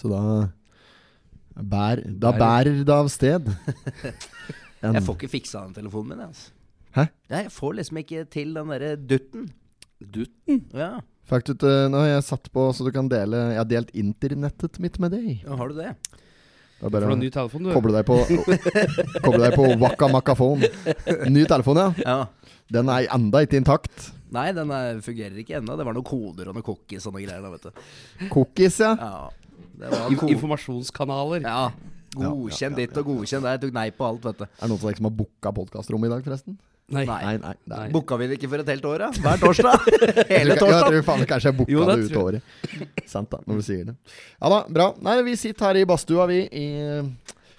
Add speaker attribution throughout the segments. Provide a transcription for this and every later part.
Speaker 1: Så da bær, Da bærer det av sted. En-
Speaker 2: Jeg får ikke fiksa den telefonen min. Altså.
Speaker 1: Hæ?
Speaker 2: Nei, jeg får liksom ikke til den derre dutten.
Speaker 3: Dutten?
Speaker 2: Ja,
Speaker 1: Fikk du til Nå har jeg satt på så du kan dele Jeg har delt internettet mitt med deg.
Speaker 2: ja har du det?
Speaker 1: Det er bare å
Speaker 3: ny telefon, du?
Speaker 1: koble deg på Koble deg på Waka Makafon. Ny telefon, ja.
Speaker 2: Ja.
Speaker 1: Den er enda ikke intakt.
Speaker 2: Nei, den er, fungerer ikke ennå. Det var noen koder og noen cookies og noen greier. da, vet du.
Speaker 1: Cookies, ja.
Speaker 2: Ja,
Speaker 3: informasjonskanaler.
Speaker 2: ja, Godkjenn ditt og godkjenn der. Jeg tok nei på alt, vet du.
Speaker 1: Er det noen av dere som har booka podkastrommet i dag, forresten?
Speaker 3: Nei.
Speaker 2: Nei.
Speaker 1: Nei, nei.
Speaker 2: Booka vi det ikke for et helt år, da? Hver torsdag? Hele
Speaker 1: Jeg
Speaker 2: torsdag?
Speaker 1: tror faen kanskje jeg booka
Speaker 3: Jo, det
Speaker 1: det ut året. Sant da, når du sier det. Ja da, bra. Nei, vi sitter her i badstua, vi, i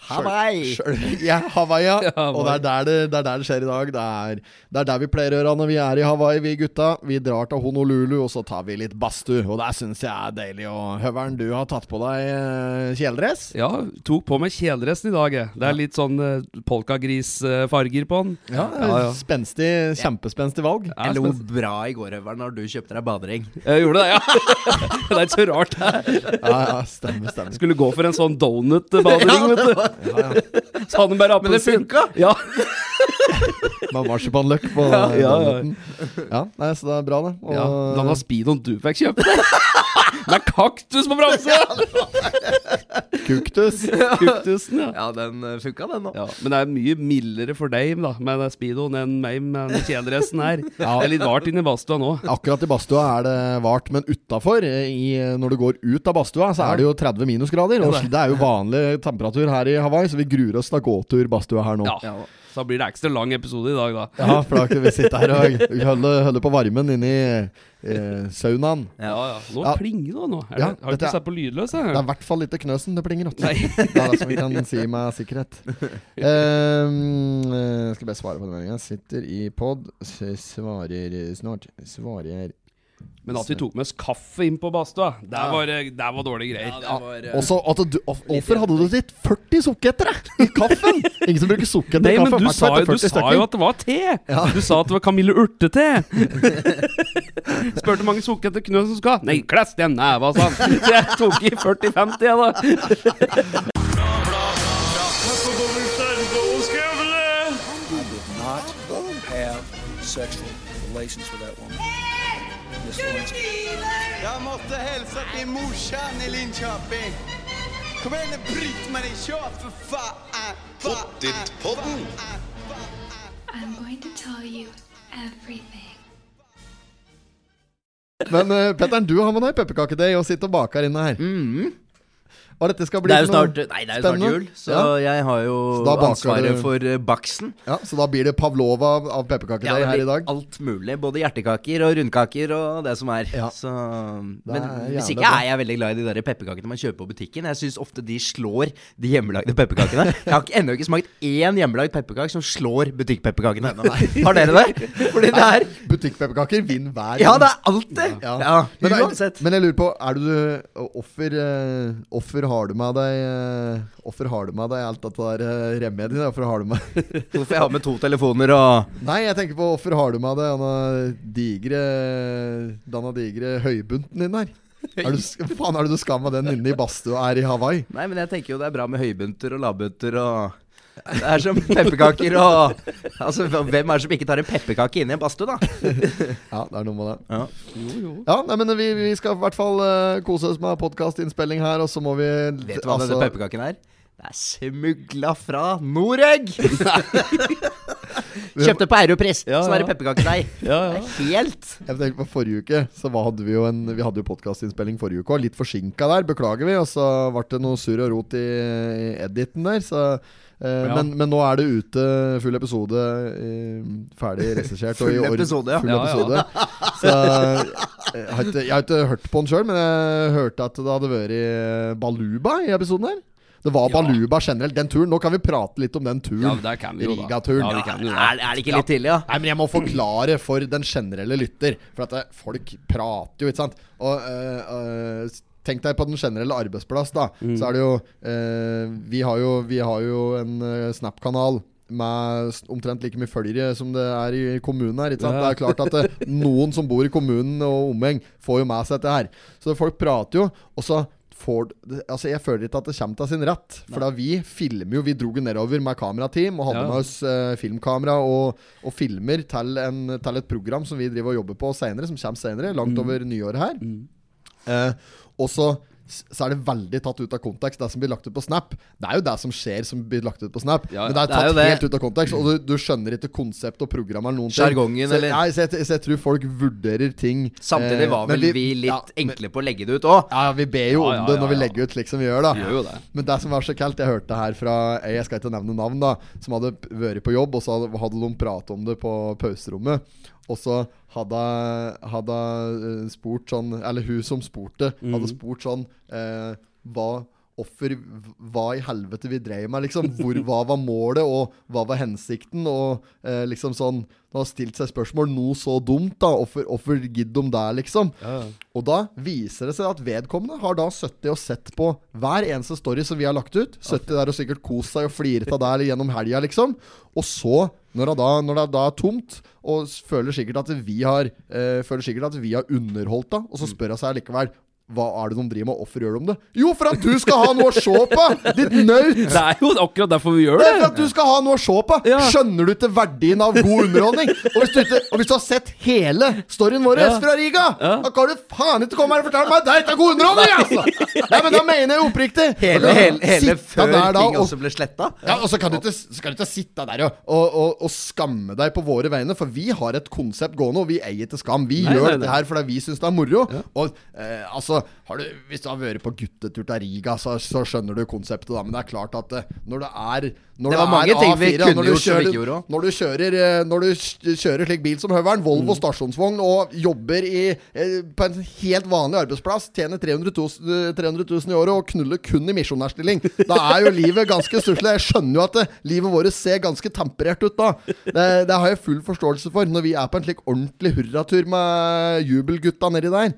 Speaker 2: Hawaii!
Speaker 1: Ja, Hawaii, ja. Og det er, der det, det er der det skjer i dag. Det er, det er der vi pleier å gjøre når vi er i Hawaii, vi gutta. Vi drar til Honolulu, og så tar vi litt badstue. Og det syns jeg er deilig. Og Høveren, du har tatt på deg eh, kjeledress?
Speaker 3: Ja, tok på meg kjeledressen i dag. jeg. Det er litt sånn uh, polkagrisfarger på den.
Speaker 1: Ja,
Speaker 3: Ja, ja.
Speaker 1: Spenstig, kjempespenstig valg.
Speaker 2: Jeg lo bra i går, Høveren, når du kjøpte deg badering.
Speaker 3: Jeg gjorde det, ja. det er ikke så rart. det.
Speaker 1: Ja, ja, stemmer, stemmer.
Speaker 3: Skulle gå for en sånn donut-badering, vet du.
Speaker 1: Ja, ja.
Speaker 3: Så hadde han bare
Speaker 2: Men det funka!
Speaker 3: Ja.
Speaker 1: Med marsipanløk på
Speaker 3: Ja, ja, ja.
Speaker 1: Ja, nei, så det er bra, det. Og,
Speaker 3: ja. Blanda speedoen du fikk kjøpt. Med kaktus på bramse!
Speaker 1: Kuktus.
Speaker 3: Kuktusen, ja.
Speaker 2: Ja, den eh, funka, den nå.
Speaker 3: Ja, men det er mye mildere for deg da med den speedoen enn meg med kjeledressen her. Det er litt vart inni badstua nå.
Speaker 1: Akkurat i badstua er det vart, men utafor, når du går ut av badstua, så er det jo 30 minusgrader. Og
Speaker 3: det.
Speaker 1: det er jo vanlig temperatur her i Hawaii, så vi gruer oss til å gå tur badstua her nå.
Speaker 3: Ja. Så da blir det ekstra lang episode i dag, da.
Speaker 1: Ja, for da kan vi sitte her og holde, holde på varmen inni eh, saunaen.
Speaker 3: Ja, ja. Nå
Speaker 1: Ja.
Speaker 3: plinger det nå. Er
Speaker 1: Ja,
Speaker 3: det, har du ikke sett på lydløs? jeg?
Speaker 1: Det er i hvert fall ikke knøsen det plinger Også.
Speaker 3: Nei.
Speaker 1: Det er det som vi kan si med sikkerhet. Ehm, eh, skal bare svare på den meldinga. Sitter i pod, svarer snart. Svarer
Speaker 3: Men at vi tok med oss kaffe inn på badstua, det var, eh, var dårlige greier.
Speaker 2: Ja, det var, eh,
Speaker 1: Også at du, of- Hvorfor hadde du ditt 40 sukketere i kaffen? Ingen som bruker sukker til
Speaker 3: men
Speaker 1: kaffe.
Speaker 3: du sa, du sa jo at det var te! Du sa at det var Camille Urte-te! Spurte mange sukker etter knø som skal. Nei, kless den neva, sa han. Så jeg tok i 40-50, jeg, da.
Speaker 4: not have sexual relations with that woman. Miss
Speaker 5: måtte hilse til morsan i Linköping. Kom igjen, nu Britt-Marie, kjør, for faen! Pottit-podden!
Speaker 6: I'm going to tell you everything.
Speaker 1: Men uh, Petter'n, du har med deg pepperkakedeig og sitter og baker inne her. Hva dette skal bli
Speaker 2: Det er jo snart, nei, det er jo snart jul, så
Speaker 1: Ja.
Speaker 2: jeg har jo ansvaret for eh, baksten.
Speaker 1: Ja, Så da blir det pavlova av, pepperkaker
Speaker 2: ja,
Speaker 1: her i dag?
Speaker 2: Alt mulig. Både hjertekaker og rundkaker og det som er.
Speaker 1: Ja.
Speaker 2: Så, men
Speaker 1: er
Speaker 2: hvis ikke
Speaker 1: jeg
Speaker 2: er jeg veldig glad i de der pepperkakene man kjøper på butikken. Jeg syns ofte de slår de hjemmelagde pepperkakene. Jeg har ennå ikke smakt én hjemmelagd pepperkake som slår butikkpepperkakene. Har dere det? Fordi det er
Speaker 1: Butikkpepperkaker vinner hver
Speaker 2: Ja, det er alltid!
Speaker 1: Ja.
Speaker 2: Ja,
Speaker 1: Men, men jeg lurer på, er du Offer eh, Offer har du med deg Hvorfor har du med deg alt dette der uh, remediet? Hvorfor har du med
Speaker 2: Hvorfor jeg har med to telefoner og
Speaker 1: Nei, jeg tenker på hvorfor har du med deg denne digre Denne digre høybunten din her? Er du, faen er det du skal med den inne i badstua her i Hawaii?
Speaker 2: Nei, men jeg tenker jo det er bra med høybunter og lavbunter og Det er som pepperkaker og Altså, hvem er det som ikke tar en pepperkake inn i en badstue, da?
Speaker 1: Ja, det er noe med det.
Speaker 2: Ja.
Speaker 1: Ja, nei, men vi, vi skal i hvert fall uh, kose oss med podkastinnspilling her, og så må vi
Speaker 2: Vet du hva
Speaker 1: altså-
Speaker 2: denne pepperkaken er? Det er smugla fra Noreg! Kjøpte på Europris.
Speaker 3: Ja,
Speaker 2: Sånn er det
Speaker 3: ja.
Speaker 2: pepperkakedeig.
Speaker 3: Ja,
Speaker 2: Det
Speaker 3: ja.
Speaker 2: helt
Speaker 1: Jeg tenker på Forrige uke Så hva hadde vi jo en Vi hadde jo podkastinnspilling forrige uke, og litt forsinka der, beklager vi. Og så ble det noe surr og rot i, i editen der, så
Speaker 3: Ja.
Speaker 1: men, men nå er det ute full episode, eh, ferdig regissert. og i
Speaker 2: Full episode, ja.
Speaker 1: Full
Speaker 3: Ja, ja.
Speaker 1: episode. Så eh, jeg har, ikke, jeg har ikke hørt på den sjøl, men jeg hørte at det hadde vært eh, Baluba i episoden her. Det var
Speaker 3: Ja.
Speaker 1: Baluba generelt, den turen. Nå kan vi prate litt om den turen.
Speaker 3: Ja, der kan vi jo da. Ja, vi kan jo
Speaker 2: Er,
Speaker 3: da.
Speaker 2: er det ikke litt tidlig, ja?
Speaker 1: Nei, men jeg må forklare for den generelle lytter. For at det, folk prater jo, ikke sant. Og øh, øh, Tenk deg på den generelle arbeidsplass, da. Så er det jo eh, vi, har jo vi har jo en uh, Snap-kanal med omtrent like mye følgere som det er i kommunen her. Ikke sant?
Speaker 3: Ja.
Speaker 1: Det er klart at det, noen som bor i kommunen og omheng, får jo med seg dette her. Så folk prater jo, og så får Altså Jeg føler ikke at det kommer til sin rett. For da vi filmer jo Vi dro nedover med kamerateam og hadde
Speaker 3: Ja.
Speaker 1: med oss eh, filmkamera og, og filmer til, en, til et program som vi driver og jobber på senere, som kommer senere,
Speaker 3: Mm.
Speaker 1: langt over nyåret her. Eh, og så så er det veldig tatt ut av kontekst, det som blir lagt ut på Snap. Det er jo det som skjer som blir lagt ut på Snap.
Speaker 3: Ja.
Speaker 1: Men det er
Speaker 2: Det er
Speaker 1: tatt helt ut av kontekst, og du, du skjønner ikke konsept og program eller noen.
Speaker 2: Jargongen, eller-
Speaker 1: Nei, så jeg, så jeg tror folk vurderer ting
Speaker 2: Samtidig
Speaker 1: eh,
Speaker 2: var vel vi, litt
Speaker 1: ja,
Speaker 2: enkle på å legge det ut òg.
Speaker 1: Ja, vi ber jo om det når vi legger ut slik som vi gjør, da.
Speaker 3: Gjør det.
Speaker 1: Men det som var så kaldt, jeg hørte her fra Jeg skal ikke nevne navn, da. Som hadde vært på jobb, og så hadde, hadde de prat om det på pauserommet. Og så hadde hadde eh, spurt sånn Eller hun som spurte, hadde spurt sånn eh, Hva Offer, hva i helvete vi drev med, liksom. Hvor, hva var målet, og hva var hensikten? Og eh, liksom sånn De har stilt seg spørsmål Noe så dumt, da. Hvorfor hvorfor gidder de det, liksom? Og da viser det seg at vedkommende har da sittet og sett på hver eneste story som vi har lagt ut. Sittet der og sikkert kost seg og fliret av det gjennom helga, liksom. Og så, når det, da, når det da er tomt, og føler sikkert at vi har eh, Føler sikkert at vi har underholdt da, og så spør hun seg likevel hva er det de driver med, hvorfor gjør de det? Jo, for at du skal ha noe å se på! Ditt naut!
Speaker 3: Det er jo akkurat derfor vi gjør
Speaker 1: Det Det er for at du skal ha noe å se på!
Speaker 3: Ja.
Speaker 1: Skjønner du ikke verdien av god underholdning? Og hvis du, ikke, og hvis du har sett hele storyen vår
Speaker 3: Ja.
Speaker 1: fra Riga,
Speaker 3: Ja.
Speaker 1: da kan du faen ikke komme her og fortelle meg at det ikke er god underholdning! Altså. Nei, men da mener jeg oppriktig.
Speaker 2: Hele, hele, hele før
Speaker 1: der da
Speaker 2: ting
Speaker 1: og-
Speaker 2: også ble sletta.
Speaker 1: ja, og så kan du ikke, så kan du ikke sitte der og, og, og, og skamme deg på våre vegne, for vi har et konsept gående, og vi eier ikke skam. Vi
Speaker 3: Nei,
Speaker 1: gjør
Speaker 3: nei,
Speaker 1: dette
Speaker 3: nei.
Speaker 1: her fordi vi syns det er moro. Og eh, altså, har du, hvis du har vært på guttetur til Riga, så, så skjønner du konseptet, da. Men det er klart at eh, når det er når
Speaker 2: Det var mange
Speaker 1: er
Speaker 2: ting vi
Speaker 1: A4,
Speaker 2: kunne gjort som vi ikke gjorde òg.
Speaker 1: Når du kjører, eh, når du kjører slik bil som Høveren, Volvo
Speaker 2: Mm.
Speaker 1: stasjonsvogn, og jobber i, eh, på en helt vanlig arbeidsplass, tjener 300 000, 300 000 i året og knuller kun i misjonærstilling, da er jo livet ganske stusslig. Jeg skjønner jo at det, livet vårt ser ganske temperert ut da. Det, det har jeg full forståelse for når vi er på en slik ordentlig hurratur med jubelgutta nedi der.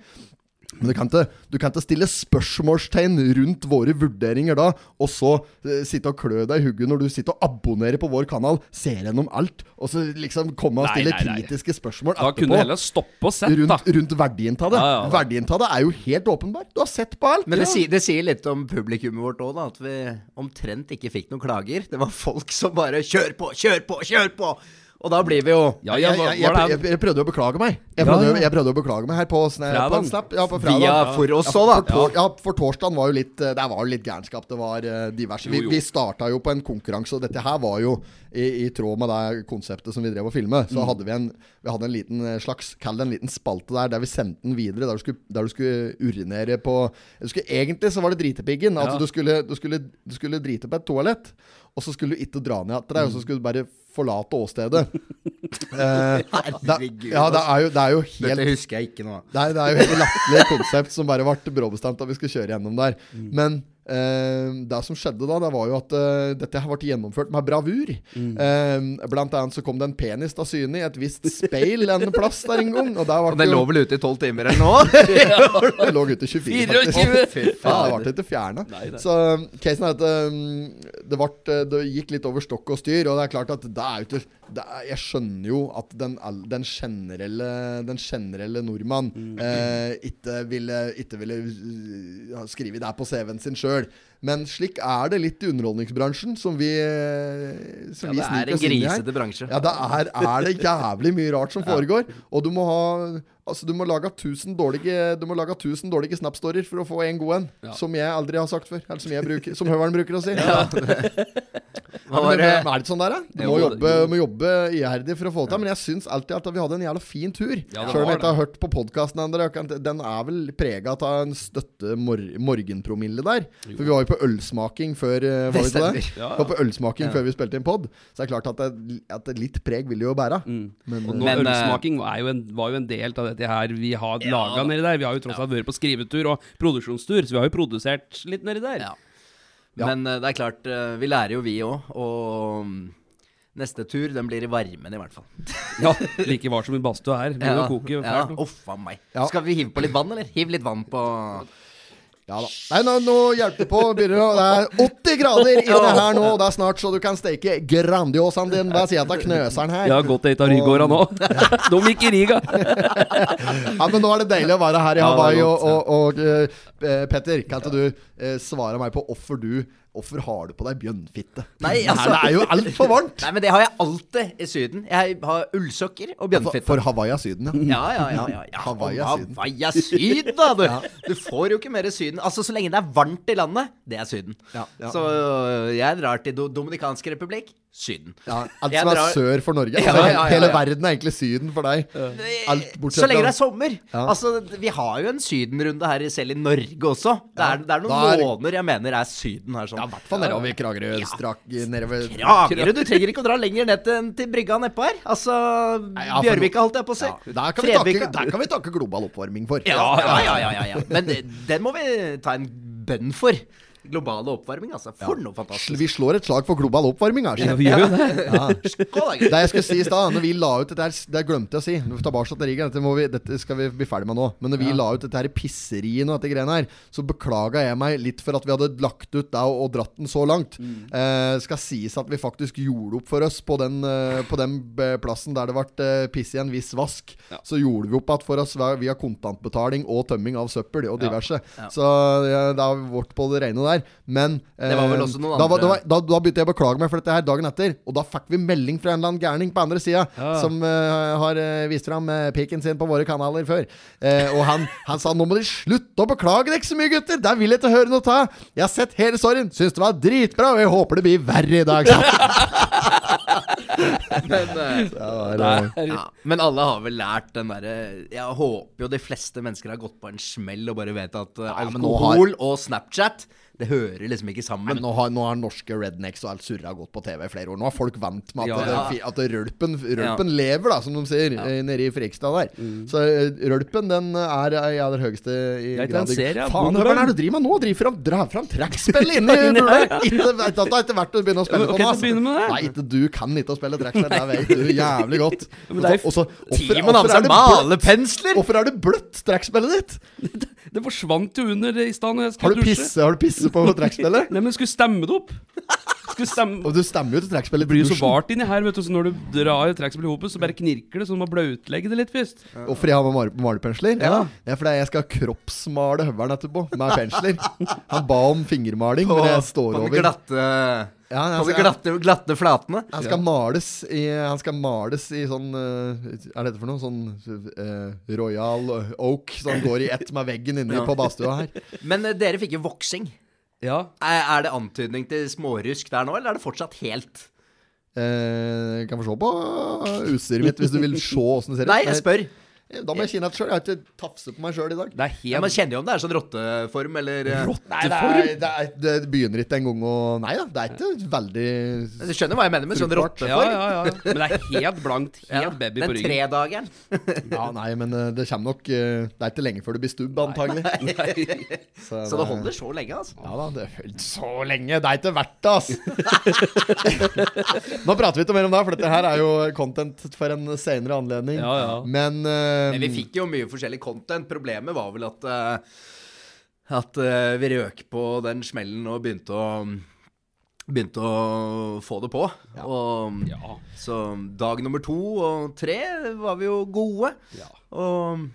Speaker 1: Men du kan, ikke, du kan ikke stille spørsmålstegn rundt våre vurderinger da, og så uh, sitte og klø deg i hugget når du sitter og abonnerer på vår kanal, ser gjennom alt, og så liksom komme og stille
Speaker 3: nei, nei.
Speaker 1: kritiske spørsmål
Speaker 3: Da kunne du heller stoppe og sett, da.
Speaker 1: rundt, rundt verdien av det.
Speaker 3: Ja, ja, ja.
Speaker 1: Verdien av det er jo helt åpenbar. Du har sett på alt.
Speaker 2: Men det,
Speaker 1: Ja.
Speaker 2: sier, det sier litt om publikummet vårt òg, da. At vi omtrent ikke fikk noen klager. Det var folk som bare 'kjør på, kjør på, kjør på'! Og da blir vi jo
Speaker 3: Ja, ja,
Speaker 1: jeg,
Speaker 3: hva,
Speaker 1: jeg, jeg, jeg, jeg prøvde å beklage meg. Jeg prøvde,
Speaker 3: ja.
Speaker 1: jeg prøvde å beklage meg her på, sna, på en snap. Ja, på fredag.
Speaker 2: via for oss
Speaker 1: Ja,
Speaker 2: òg, da.
Speaker 1: for, ja, for torsdagen var jo litt Det Der var jo litt gærenskap. Det var eh, diverse. Vi,
Speaker 3: Jo, jo.
Speaker 1: vi starta jo på en konkurranse, og dette her var jo i, i tråd med det konseptet som vi drev og filme. Så
Speaker 3: Mm.
Speaker 1: hadde vi en Vi hadde en liten eh, slags Kall det en liten spalte der der vi sendte den videre. Der du skulle, der du skulle urinere på du skulle, Egentlig så var det dritepiggen. Altså du, skulle, du, skulle, du skulle drite på et toalett, og så skulle du ikke dra ned etter deg, og så skulle du bare forlate åstedet. Eh,
Speaker 2: Herregud,
Speaker 1: ja, det
Speaker 2: altså.
Speaker 1: er jo, det er jo helt
Speaker 2: Dette husker jeg ikke nå.
Speaker 1: det er, det er jo helt latterlig konsept som bare ble bråbestemt at vi skulle kjøre gjennom der. Men eh, det som skjedde da, det var jo at eh, dette har vært gjennomført med bravur. Eh, blant annet så kom det en penis til syne i et visst speil en plass der en gang. Og der
Speaker 2: Og den lå vel ute i tolv timer eller noe?
Speaker 1: det lå ute i 24, faktisk.
Speaker 3: 24.
Speaker 1: Ja, det ble ikke fjerna. Så casen er at um, det, ble, det gikk litt over stokk og styr, og det er klart at det er jo ikke er, Jeg skjønner jo at den, den generelle Den generelle nordmann
Speaker 3: Mm.
Speaker 1: eh, ikke ville, ikke ville uh, skrive det på CV-en sin sjøl. Men slik er det litt i underholdningsbransjen, som vi, eh, som
Speaker 2: Ja,
Speaker 1: vi
Speaker 2: det er en grisete bransje.
Speaker 1: Ja, det er, er det jævlig mye rart som foregår. Og du må ha Altså, du må lage 1000 dårlige Du må lage 1000 dårlige Snap-storyer for å få en god en. Som jeg aldri har sagt før. Eller som jeg bruker Som høveren bruker å si. Ja.
Speaker 2: Hva
Speaker 1: men,
Speaker 2: var
Speaker 1: det, er det ikke sånn der, da? Du
Speaker 3: Jo,
Speaker 1: må jobbe, må jobbe iherdig for å få det til. Men jeg syns alltid at vi hadde en jævla fin tur.
Speaker 3: Ja,
Speaker 1: Sjøl om jeg ikke har hørt på podkasten ennå. Den er vel prega av en støtte mor morgenpromille der. For vi var jo på ølsmaking før, eh, var vi det?
Speaker 3: Ja,
Speaker 1: var på ølsmaking før vi spilte inn pod. Så det er klart at, det, at det litt preg vil jo bære. Men,
Speaker 3: Og
Speaker 1: eh,
Speaker 3: nå,
Speaker 2: Men, eh,
Speaker 3: ølsmaking er jo en, var jo en del av dette her vi har laga nedi der. Vi har jo tross alt vært på skrivetur og produksjonstur, så vi har jo produsert litt nedi der.
Speaker 2: Ja. Men eh, det er klart, eh, vi lærer jo vi òg. Og mm, neste tur, den blir i varmen i hvert fall.
Speaker 3: Ja, Like var som i badstua her. Begynner å koke
Speaker 2: ja.
Speaker 3: fælt.
Speaker 2: Uff a meg.
Speaker 1: Ja.
Speaker 2: Skal vi hive på litt vann, eller? Hiv litt vann på
Speaker 1: Ja da. Nei, nå, nå hjelper det på. Begynner det er 80 grader i det her nå, og det er snart så du kan steke Grandiosaen din ved siden av knøseren her.
Speaker 3: Jeg har gått et av nå. De gikk i Riga.
Speaker 1: Ja, men nå er det deilig å være her i
Speaker 3: Ja,
Speaker 1: Hawaii. Og,
Speaker 3: godt, ja.
Speaker 1: og, og eh, Petter, kan ikke du uh, svare meg på hvorfor du Hvorfor har du på deg bjønnfitte?
Speaker 2: Nei, altså-
Speaker 1: Det er jo altfor varmt!
Speaker 2: Nei, men det har jeg alltid i Syden. Jeg har ullsokker og
Speaker 1: For, for Hawaii er Syden, ja.
Speaker 2: Ja, ja, ja. ja, ja.
Speaker 1: Hawaii er Syden.
Speaker 2: Hawaii er Syden, da! Du. du får jo ikke mer Syden. Altså, Så lenge det er varmt i landet, det er Syden.
Speaker 1: Ja, ja.
Speaker 2: Så øh, jeg drar til Do Dominikansk republikk. Syden.
Speaker 1: ja alt
Speaker 2: Jeg
Speaker 1: som er sør for Norge.
Speaker 2: Ja,
Speaker 1: Altså,
Speaker 2: ja, ja,
Speaker 1: Hele verden er egentlig Syden for deg. Alt bortsett
Speaker 2: Så lenge det er sommer.
Speaker 1: Ja.
Speaker 2: Altså, Vi har jo en sydenrunde her selv i Norge også. Det er, det er noen
Speaker 1: er-
Speaker 2: måneder jeg mener er Syden her. sånn
Speaker 1: Ja, i hvert fall nedover Kragerø. Strak Ved...
Speaker 2: Kragerø? Du trenger ikke å dra lenger ned til, til brygga nedpå her. Altså
Speaker 1: Nei, ja, for
Speaker 2: Bjørvika, holdt jeg på å si.
Speaker 1: Ja, der, kan vi takke, der kan vi takke global oppvarming for.
Speaker 2: Ja, ja, ja, ja, ja, ja. Men den må vi ta en bønn for. Globale oppvarming, altså. For noe fantastisk.
Speaker 1: Vi slår et slag for global oppvarming her.
Speaker 3: Ja, vi gjør det.
Speaker 1: Ja. Det jeg skulle si i stad, når vi la ut dette her Det glemte jeg å si. Nå Tilbake til Riga. Dette, må vi, dette skal vi bli ferdig med nå. Men når vi la ut dette her pisseriet og dette greiene her, så beklaga jeg meg litt for at vi hadde lagt ut det og, og dratt den så langt. Eh, skal sies at vi faktisk gjorde opp for oss på den, eh, på den eh, plassen der det ble eh, piss i en viss vask. Så gjorde vi opp igjen for oss via- kontantbetaling og tømming av søppel og diverse. Så ja, det har vært på det rene der. Men
Speaker 2: Det var vel
Speaker 1: eh,
Speaker 2: også noen
Speaker 1: da,
Speaker 2: andre-
Speaker 1: da, da, da begynte jeg å beklage meg for dette her dagen etter, og da fikk vi melding fra en eller annen gærning på andre sida
Speaker 3: Ja.
Speaker 1: som eh, har eh, vist fram uh, piken sin på våre kanaler før. Eh, og han, han sa nå må dere slutte å beklage dere så mye, gutter! Der vil jeg ikke høre noe ta! Jeg har sett hele storyen, syns det var dritbra, og jeg håper det blir verre i dag.
Speaker 2: Men, eh,
Speaker 1: var, eh,
Speaker 2: ja. Men alle har vel lært den derre Jeg håper jo de fleste mennesker har gått på en smell og bare vet at eh, alkohol og Snapchat Det hører liksom ikke sammen.
Speaker 1: men nå har, nå har norske rednecks og alt surra gått på TV i flere år. Nå har folk vant med at,
Speaker 3: Ja,
Speaker 2: ja.
Speaker 1: at det rølpen, rølpen lever, da, som de sier, eh, nede i Frikstad der. Så eh, rølpen, den er i aller høyeste i
Speaker 3: Jeg
Speaker 1: grad
Speaker 3: ja.
Speaker 1: Faen, hva er det du driver med nå? Driver fram, drar fram trekkspill inni bordet! Ikke, vet at det er ikke verdt å spille på
Speaker 3: det?
Speaker 1: Nei, ikke du kan ikke å spille trekkspill, det vet du jævlig godt.
Speaker 3: men det er-
Speaker 1: Og så- hvorfor-
Speaker 2: Timon har med
Speaker 1: er det bløtt? Hvorfor er det bløtt, trekkspillet ditt?
Speaker 3: Det forsvant jo under i stad
Speaker 1: Har du pisse, har du pisse på trekkspillet?
Speaker 3: Nei, men skulle stemme det opp. Skulle stemme
Speaker 1: Og du stemmer jo til trekkspillet
Speaker 3: Det blir jo så vart inni her, vet du, så når du drar trekkspillet i hopet, så bare knirker det, så du må bløtlegge det litt først.
Speaker 1: Hvorfor jeg har med mal malepensler?
Speaker 3: Ja.
Speaker 1: Det er fordi jeg skal kroppsmale høvelen etterpå med pensler. Han ba om fingermaling,
Speaker 2: På,
Speaker 1: men jeg står
Speaker 2: på
Speaker 1: over.
Speaker 2: glatte,
Speaker 1: Ja,
Speaker 2: på
Speaker 1: han,
Speaker 2: de
Speaker 1: skal,
Speaker 2: glatte, glatte flatene.
Speaker 1: han skal males i Han skal males i sånn Er Er dette for noe? Sånn uh, Royal Oak, som går i ett med veggen inne
Speaker 2: Ja.
Speaker 1: på badstua her.
Speaker 2: Men uh, dere fikk jo voksing.
Speaker 3: Ja.
Speaker 2: Er, er det antydning til smårusk der nå, eller er det fortsatt helt
Speaker 1: Eh, kan få se på utstyret mitt hvis du vil se åssen det ser ut.
Speaker 2: Nei, jeg spør.
Speaker 1: Da må jeg kjenne etter sjøl. Jeg har ikke tafset på meg sjøl i dag.
Speaker 3: Det er helt
Speaker 2: Ja, man kjenner jo om det er sånn rotteform, eller Rotteform?
Speaker 1: Nei, det, er, det, er, det begynner ikke engang å Nei da, det er ikke veldig
Speaker 2: Du skjønner hva jeg mener med sånn
Speaker 1: rotteform?
Speaker 3: Ja, ja, ja. Men det er helt blankt. Helt
Speaker 2: Ja,
Speaker 3: baby på ryggen.
Speaker 2: Den tredageren.
Speaker 1: Ja, nei, men eh, det kommer nok eh, Det er ikke lenge før du blir stubb, antagelig.
Speaker 2: Så det holder så lenge, altså.
Speaker 1: Ja da, det er helt så lenge. Det er ikke verdt det, ass. Nå prater vi ikke mer om det, for dette her er jo content for en senere anledning.
Speaker 3: Ja, ja.
Speaker 1: Men, eh,
Speaker 2: Men vi fikk jo mye forskjellig content. Problemet var vel at eh, At eh, vi røk på den smellen og begynte å Begynte å få det på. Og,
Speaker 3: Ja.
Speaker 2: Så dag nummer to og tre var vi jo gode.
Speaker 3: Ja.
Speaker 2: Og,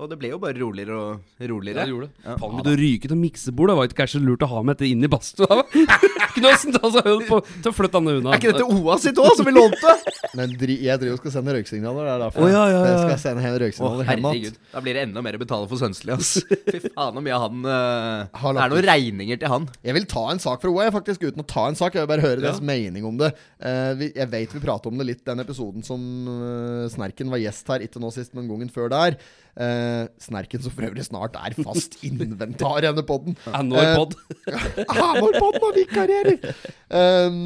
Speaker 2: og det ble jo bare roligere og roligere.
Speaker 3: Ja, det gjorde det.
Speaker 2: Ja.
Speaker 3: Faen, du ryket og til miksebordet. Var ikke kanskje lurt å ha med dette inn i badstua? Knøsen, seg på til å flytte han unna.
Speaker 2: Er ikke dette OA sitt òg, som vi lånte?
Speaker 1: men dri, jeg driver og skal sende røyksignaler. Det er derfor
Speaker 3: Oh, ja, ja, ja.
Speaker 1: jeg skal sende hele røyksignaler hjem
Speaker 2: herregud.
Speaker 1: igjen.
Speaker 2: Da blir det enda mer å betale for Sønsli, ass. Fy faen så mye han uh,
Speaker 1: Har
Speaker 2: Det er noen regninger til han.
Speaker 1: Jeg vil ta en sak fra OA, faktisk, uten å ta en sak. Jeg vil bare høre deres mening om det. Uh, vi, jeg vet vi prater om det litt den episoden som uh, Snerken var gjest her, ikke nå sist, men gangen før der. Eh, Snerken som for øvrig snart er fast inventar i denne podden.
Speaker 3: Enda en pod.
Speaker 1: Ah, vår podden har vikarierer! Um,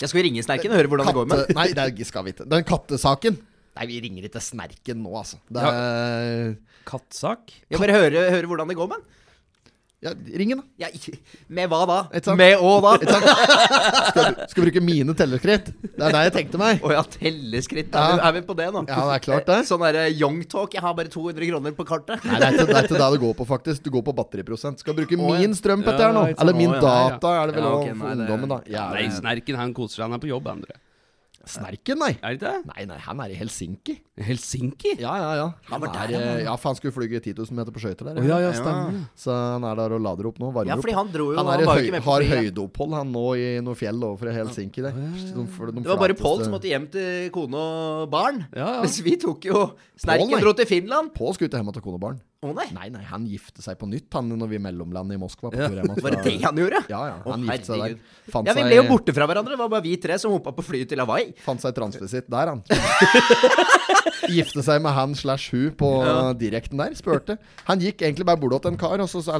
Speaker 2: Jeg skal ringe Snerken og høre hvordan det går med
Speaker 1: nei, det skal vi ikke. Den kattesaken Nei, vi ringer ikke Snerken nå, altså. Det er,
Speaker 3: Kattsak?
Speaker 2: Jeg bare høre, høre hvordan det går med den.
Speaker 1: Ja, Ringen, da.
Speaker 2: Ja, med hva da?
Speaker 1: Et sant?
Speaker 2: Med å da?
Speaker 1: Skal, skal bruke mine telleskritt. Det er det jeg tenkte meg.
Speaker 2: Å ja, telleskritt.
Speaker 1: Ja.
Speaker 2: Er, vi, er vi på det nå?
Speaker 1: Ja, det er klart det.
Speaker 2: Sånn derre young talk. Jeg har bare 200 kroner på kartet.
Speaker 1: Nei, det er ikke det er det det går på, faktisk. Du går på batteriprosent. Skal bruke
Speaker 2: oh,
Speaker 1: min strøm på dette her nå. Eller min data, er det vel
Speaker 2: Ja,
Speaker 1: Okay,
Speaker 2: ok,
Speaker 1: for
Speaker 2: nei, det-
Speaker 1: ungdommen, da. Ja,
Speaker 3: Nei, Snerken han koser seg. Han er på jobb, André.
Speaker 1: Snerken, nei.
Speaker 3: Er det det?
Speaker 1: Nei, nei, han er i Helsinki.
Speaker 3: Helsinki?
Speaker 1: Ja, ja, ja. Han
Speaker 2: var
Speaker 1: er,
Speaker 2: der, han
Speaker 1: ja, for han skulle flyge 10 000 meter på skøyter der.
Speaker 3: Oh, ja, ja, stemmer.
Speaker 1: Så han er der og lader opp nå. Varmer
Speaker 2: Ja, fordi han dro jo
Speaker 1: Han
Speaker 2: Han
Speaker 1: er han
Speaker 2: var
Speaker 1: høy,
Speaker 2: ikke med på
Speaker 1: har høydeopphold han nå i noe fjell overfor Helsinki. Der. De, de, de
Speaker 2: Det var bare Pål som måtte hjem til kone og barn.
Speaker 3: Ja, ja.
Speaker 2: Mens vi tok jo Snerken
Speaker 1: Paul,
Speaker 2: dro til Finland.
Speaker 1: Pål skulle ikke hjem til kone og barn.
Speaker 2: Å nei.
Speaker 1: Nei, nei, han gifte seg på nytt han når vi mellomlandet i Moskva. På tur
Speaker 2: Var det det han gjorde?
Speaker 1: Ja, ja.
Speaker 2: Å,
Speaker 1: Han gifte seg der. Fant
Speaker 2: Ja, vi ble jo borte fra hverandre. Det var bare vi tre som hoppa på flyet til Hawaii.
Speaker 1: Fant seg transvisitt der, han. Gifte seg med han slash hun på direkten der. Spurte. Han gikk egentlig bare bort til en kar, og så så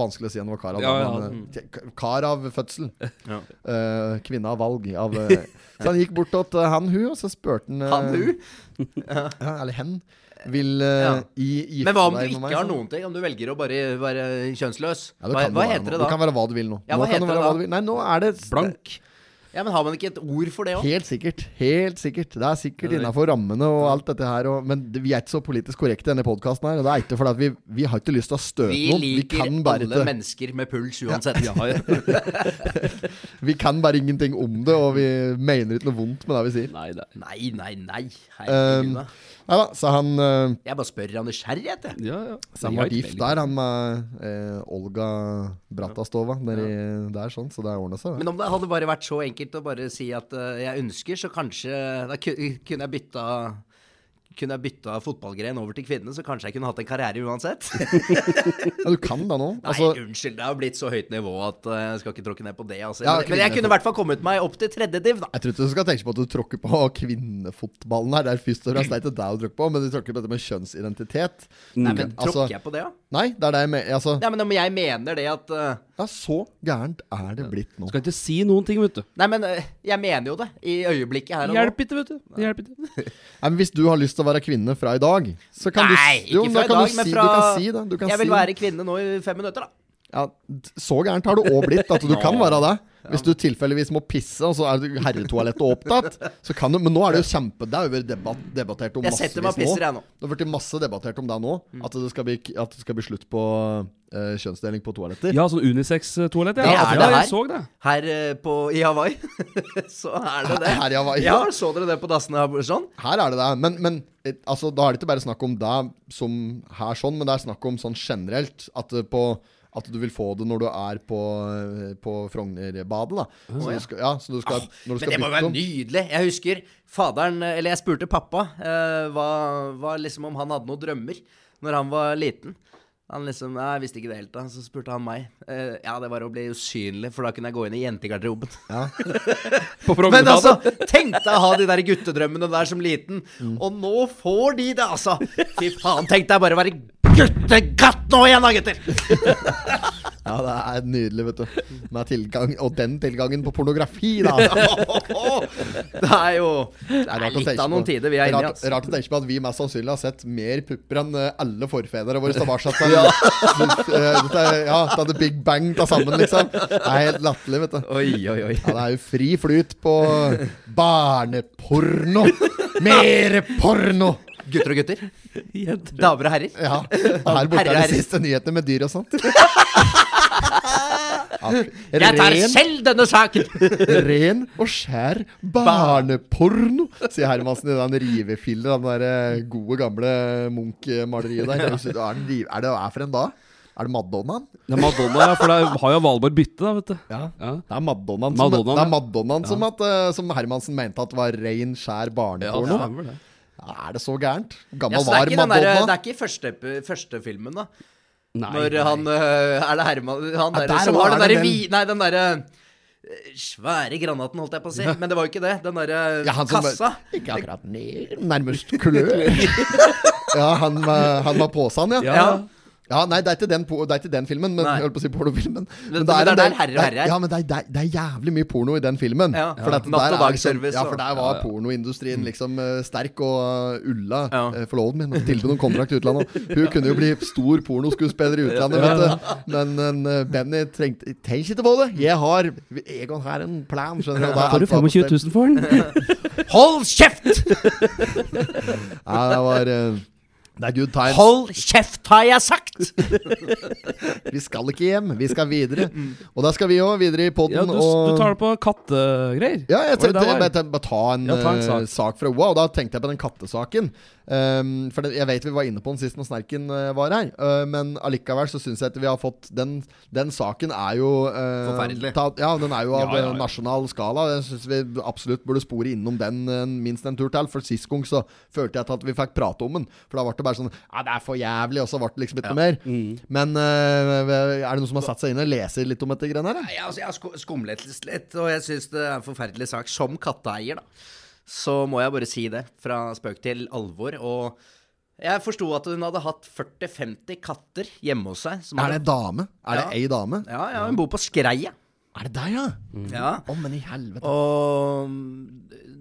Speaker 1: vanskelig å si han var kar av
Speaker 3: Ja, ja.
Speaker 1: eh, Kar av fødsel. Eh, kvinne av valg. Av, uh. så han gikk bort til han hun, og så spurte han uh,
Speaker 2: Han hun.
Speaker 1: Ja, eller hen. Vil uh,
Speaker 2: Ja.
Speaker 1: i, gifte
Speaker 2: Men hva om du ikke
Speaker 1: meg,
Speaker 2: har noen ting? Om du velger å bare være kjønnsløs?
Speaker 1: Ja,
Speaker 2: hva hva heter det da?
Speaker 1: Det kan være hva du vil nå.
Speaker 2: Ja,
Speaker 1: nå kan det være hva du vil. Nei, nå er det
Speaker 3: Blank.
Speaker 2: Ja, men Har man ikke et ord for det òg?
Speaker 1: Helt sikkert. Helt sikkert. Det er sikkert innafor rammene og alt dette her. Og, men vi er ikke så politisk korrekte i denne podkasten her. Og det er ikke fordi vi, vi har ikke lyst til å støte
Speaker 2: Vi
Speaker 1: noen.
Speaker 2: liker
Speaker 1: bare
Speaker 2: alle
Speaker 1: ikke-
Speaker 2: mennesker med puls uansett.
Speaker 3: Ja, ja.
Speaker 1: Vi kan bare ingenting om det, og vi mener ikke noe vondt med det vi sier.
Speaker 3: Nei,
Speaker 2: Nei, nei, nei.
Speaker 1: Um. Nei da, så han uh,
Speaker 2: Jeg bare spør av nysgjerrighet, jeg.
Speaker 3: Ja, ja.
Speaker 1: Så han var gift der, han med eh, Olga Bratastova. Nedi der, sånn, så det ordna seg. det.
Speaker 2: Men om det hadde bare vært så enkelt å bare si at uh, jeg ønsker, så kanskje Da kunne jeg bytta kunne jeg bytta fotballgren over til kvinne, så kanskje jeg kunne hatt en karriere uansett.
Speaker 1: Ja, du kan da nå.
Speaker 2: Nei,
Speaker 1: Altså,
Speaker 2: unnskyld, det har blitt så høyt nivå at eh, jeg skal ikke tråkke ned på det. Altså.
Speaker 1: Ja,
Speaker 2: men, men jeg kunne i hvert fall kommet meg opp til tredje div, da.
Speaker 1: jeg tror ikke du skal tenke på at du tråkker på kvinnefotballen her. Det er først og fremst det er ikke det du tråkker på, men du tråkker på dette med kjønnsidentitet.
Speaker 2: Nei, men
Speaker 1: Altså-
Speaker 2: Tråkker jeg på det, da?
Speaker 1: Nei, det er det jeg mener. Altså,
Speaker 2: Nei, men om jeg mener det at uh...
Speaker 1: ja, så gærent er det blitt nå.
Speaker 3: Skal ikke si noen ting, vet du.
Speaker 2: Nei, men eh, jeg mener jo det i øyeblikket her og nå.
Speaker 3: Hjelp ikke, vet du. Hjelp ikke.
Speaker 1: Nei, men hvis du har lyst til å være kvinne fra i dag, så kan
Speaker 2: Nei,
Speaker 1: du Jo,
Speaker 2: ikke
Speaker 1: da
Speaker 2: fra i dag,
Speaker 1: du
Speaker 2: men
Speaker 1: si,
Speaker 2: fra
Speaker 1: Du kan si kan
Speaker 2: Jeg vil
Speaker 1: si,
Speaker 2: være kvinne nå i fem minutter, da.
Speaker 1: ja, Så gærent har du òg blitt at du kan være det. Hvis du tilfeldigvis må pisse, og så er det herretoalettet opptatt, så kan du Men nå er det jo kjempe Det har jo vært debatt, debattert om
Speaker 2: Jeg setter meg og pisser, jeg nå.
Speaker 1: Det har blitt masse debattert om det nå. At, det skal bli, at det skal bli slutt på uh, kjønnsdeling på toaletter.
Speaker 3: Ja, sånn unisex-toalett.
Speaker 2: Det er det her.
Speaker 3: jeg så det.
Speaker 2: Her eh, på, i Hawaii så er det det.
Speaker 1: Her i Hawaii.
Speaker 2: Ja, så dere det på dassene her, sånn?
Speaker 1: Her er det det. Men, men eh, altså, da er det ikke bare snakk om det som her sånn, men det er snakk om sånn generelt. At, på, at du vil få det når du er på, eh, på Frognerbadet. da så, du skal, ja, så du skal, når du
Speaker 2: Men det må
Speaker 1: jo
Speaker 2: være nydelig. Jeg husker faderen Eller jeg spurte pappa eh, hva, hva liksom om han hadde noen drømmer når han var liten. Han liksom, Jeg visste ikke det helt da. Så spurte han meg. Eh, ja, det var å bli usynlig, for da kunne jeg gå inn i jentegarderoben.
Speaker 3: På
Speaker 2: Men altså, tenk deg å ha de der guttedrømmene der som liten.
Speaker 1: Mm.
Speaker 2: Og nå får de det, altså. Fy faen, tenk deg bare å være guttegatt nå igjen, da, gutter.
Speaker 1: Ja, det er nydelig, vet du. Med tilgang, og den tilgangen på pornografi, da.
Speaker 2: Det er jo Det
Speaker 1: Det er
Speaker 2: er
Speaker 1: rart å
Speaker 2: litt av noen tider vi er inne i,
Speaker 1: rart,
Speaker 2: altså.
Speaker 1: rart å tenke på at vi mest sannsynlig har sett mer pupper enn alle forfedrene våre som var satt der. Eh, dette er- Ja, da hadde Big Bang ta sammen, liksom. Det er helt latterlig, vet du.
Speaker 2: Oi, oi, oi.
Speaker 1: Ja, det er jo fri flyt på barneporno. Mere porno!
Speaker 2: Gutter og gutter.
Speaker 3: Jenter.
Speaker 2: Damer og herrer.
Speaker 1: Ja. Her borte
Speaker 2: Herre,
Speaker 1: er de siste nyhetene med dyr og sånt.
Speaker 2: Jeg tar selv denne saken!
Speaker 1: ren og skjær barneporno, sier Hermansen i den rivefillen, den der eh, gode, gamle Munch-maleriet der. Er det, er det er for en da? Er det Madonnaen?
Speaker 3: Det er Madonna, ja, for det har jo Valborg bytte, da, vet du.
Speaker 1: Ja.
Speaker 3: Ja.
Speaker 1: Det er Madonnaen, som,
Speaker 3: Madonna,
Speaker 1: det er
Speaker 3: ja.
Speaker 1: Madonnaen som, at, eh, som Hermansen mente at var ren, skjær barneporno.
Speaker 3: Ja, det.
Speaker 1: Er det så gærent? Hvor
Speaker 2: Ja, så
Speaker 1: var
Speaker 2: den der, det er ikke første, første filmen, da.
Speaker 3: Nei,
Speaker 2: Når
Speaker 3: nei.
Speaker 2: han øh, Er det Herman Han der,
Speaker 1: der
Speaker 2: som har den derre
Speaker 1: den-
Speaker 2: vi... Nei, den derre øh, svære granaten, holdt jeg på å si. Men det var jo ikke det. Den derre
Speaker 1: Ja, kassa.
Speaker 2: kassa.
Speaker 1: Ikke akkurat ned, nærmest kulør. ja, han, var- han var påsan, ja.
Speaker 3: Ja.
Speaker 1: Ja, nei, det er ikke den, po- det er ikke den filmen, men
Speaker 2: Nei.
Speaker 1: jeg holdt på å si pornofilmen.
Speaker 2: Men det er der
Speaker 1: del-
Speaker 2: Herre og Herre er.
Speaker 1: Ja, men det er, det, er, er jævlig mye porno i den filmen.
Speaker 2: Ja.
Speaker 1: For
Speaker 2: Ja. Natt og
Speaker 1: er
Speaker 2: dagservice
Speaker 1: Ja, for der var pornoindustrien liksom eh, sterk, og uh, Ulla,
Speaker 2: Ja.
Speaker 1: uh, forloveden min, tilbød noen kontrakt i utlandet. Hun kunne jo bli stor pornoskuespiller i utlandet, vet du. Men uh, Benny trengte Tenk ikke på det! Jeg har Egon her en plan, skjønner du. da er
Speaker 3: Får du
Speaker 1: alt
Speaker 3: 25 000 for den?
Speaker 2: Hold kjeft!
Speaker 1: Ja, det var uh, Det er good times.
Speaker 2: Hold kjeft, har jeg sagt!
Speaker 1: Vi skal ikke hjem, vi skal videre. Og da skal vi òg videre i poden.
Speaker 3: Ja, du,
Speaker 1: og...
Speaker 3: du tar det på kattegreier?
Speaker 1: Ja, jeg tenkte bare, bare ta en,
Speaker 3: Ja, ta en
Speaker 1: eh,
Speaker 3: sak.
Speaker 1: sak. fra OA, og da tenkte jeg på den kattesaken. Um, for det, Jeg vet vi var inne på den sist når Snerken uh, var her, uh, men allikevel så syns jeg at vi har fått Den, den saken er jo uh,
Speaker 2: Forferdelig.
Speaker 1: Ta, ja, den er jo av
Speaker 3: Ja, ja,
Speaker 1: nasjonal skala. Jeg syns vi absolutt burde spore innom den minst en tur til. For sist gang så følte jeg at vi fikk prate om den. For da ble det bare sånn Ja, det er for jævlig, og så ble det liksom ikke noe mer.
Speaker 3: Mm.
Speaker 1: Men er det noen som har satt seg inn og leser litt om dette greiene her?
Speaker 2: Nei, altså, jeg har skumlet litt, og jeg syns det er en forferdelig sak. Som katteeier, da, så må jeg bare si det. Fra spøk til alvor. Og jeg forsto at hun hadde hatt 40-50 katter hjemme hos seg. Som
Speaker 1: Er
Speaker 2: hadde,
Speaker 1: en dame? Er det
Speaker 2: Ja.
Speaker 1: ei dame?
Speaker 2: Ja, ja, hun bor på Skreia.
Speaker 1: Er det deg, ja?
Speaker 2: Ja.
Speaker 1: Å, men i helvete.
Speaker 2: Og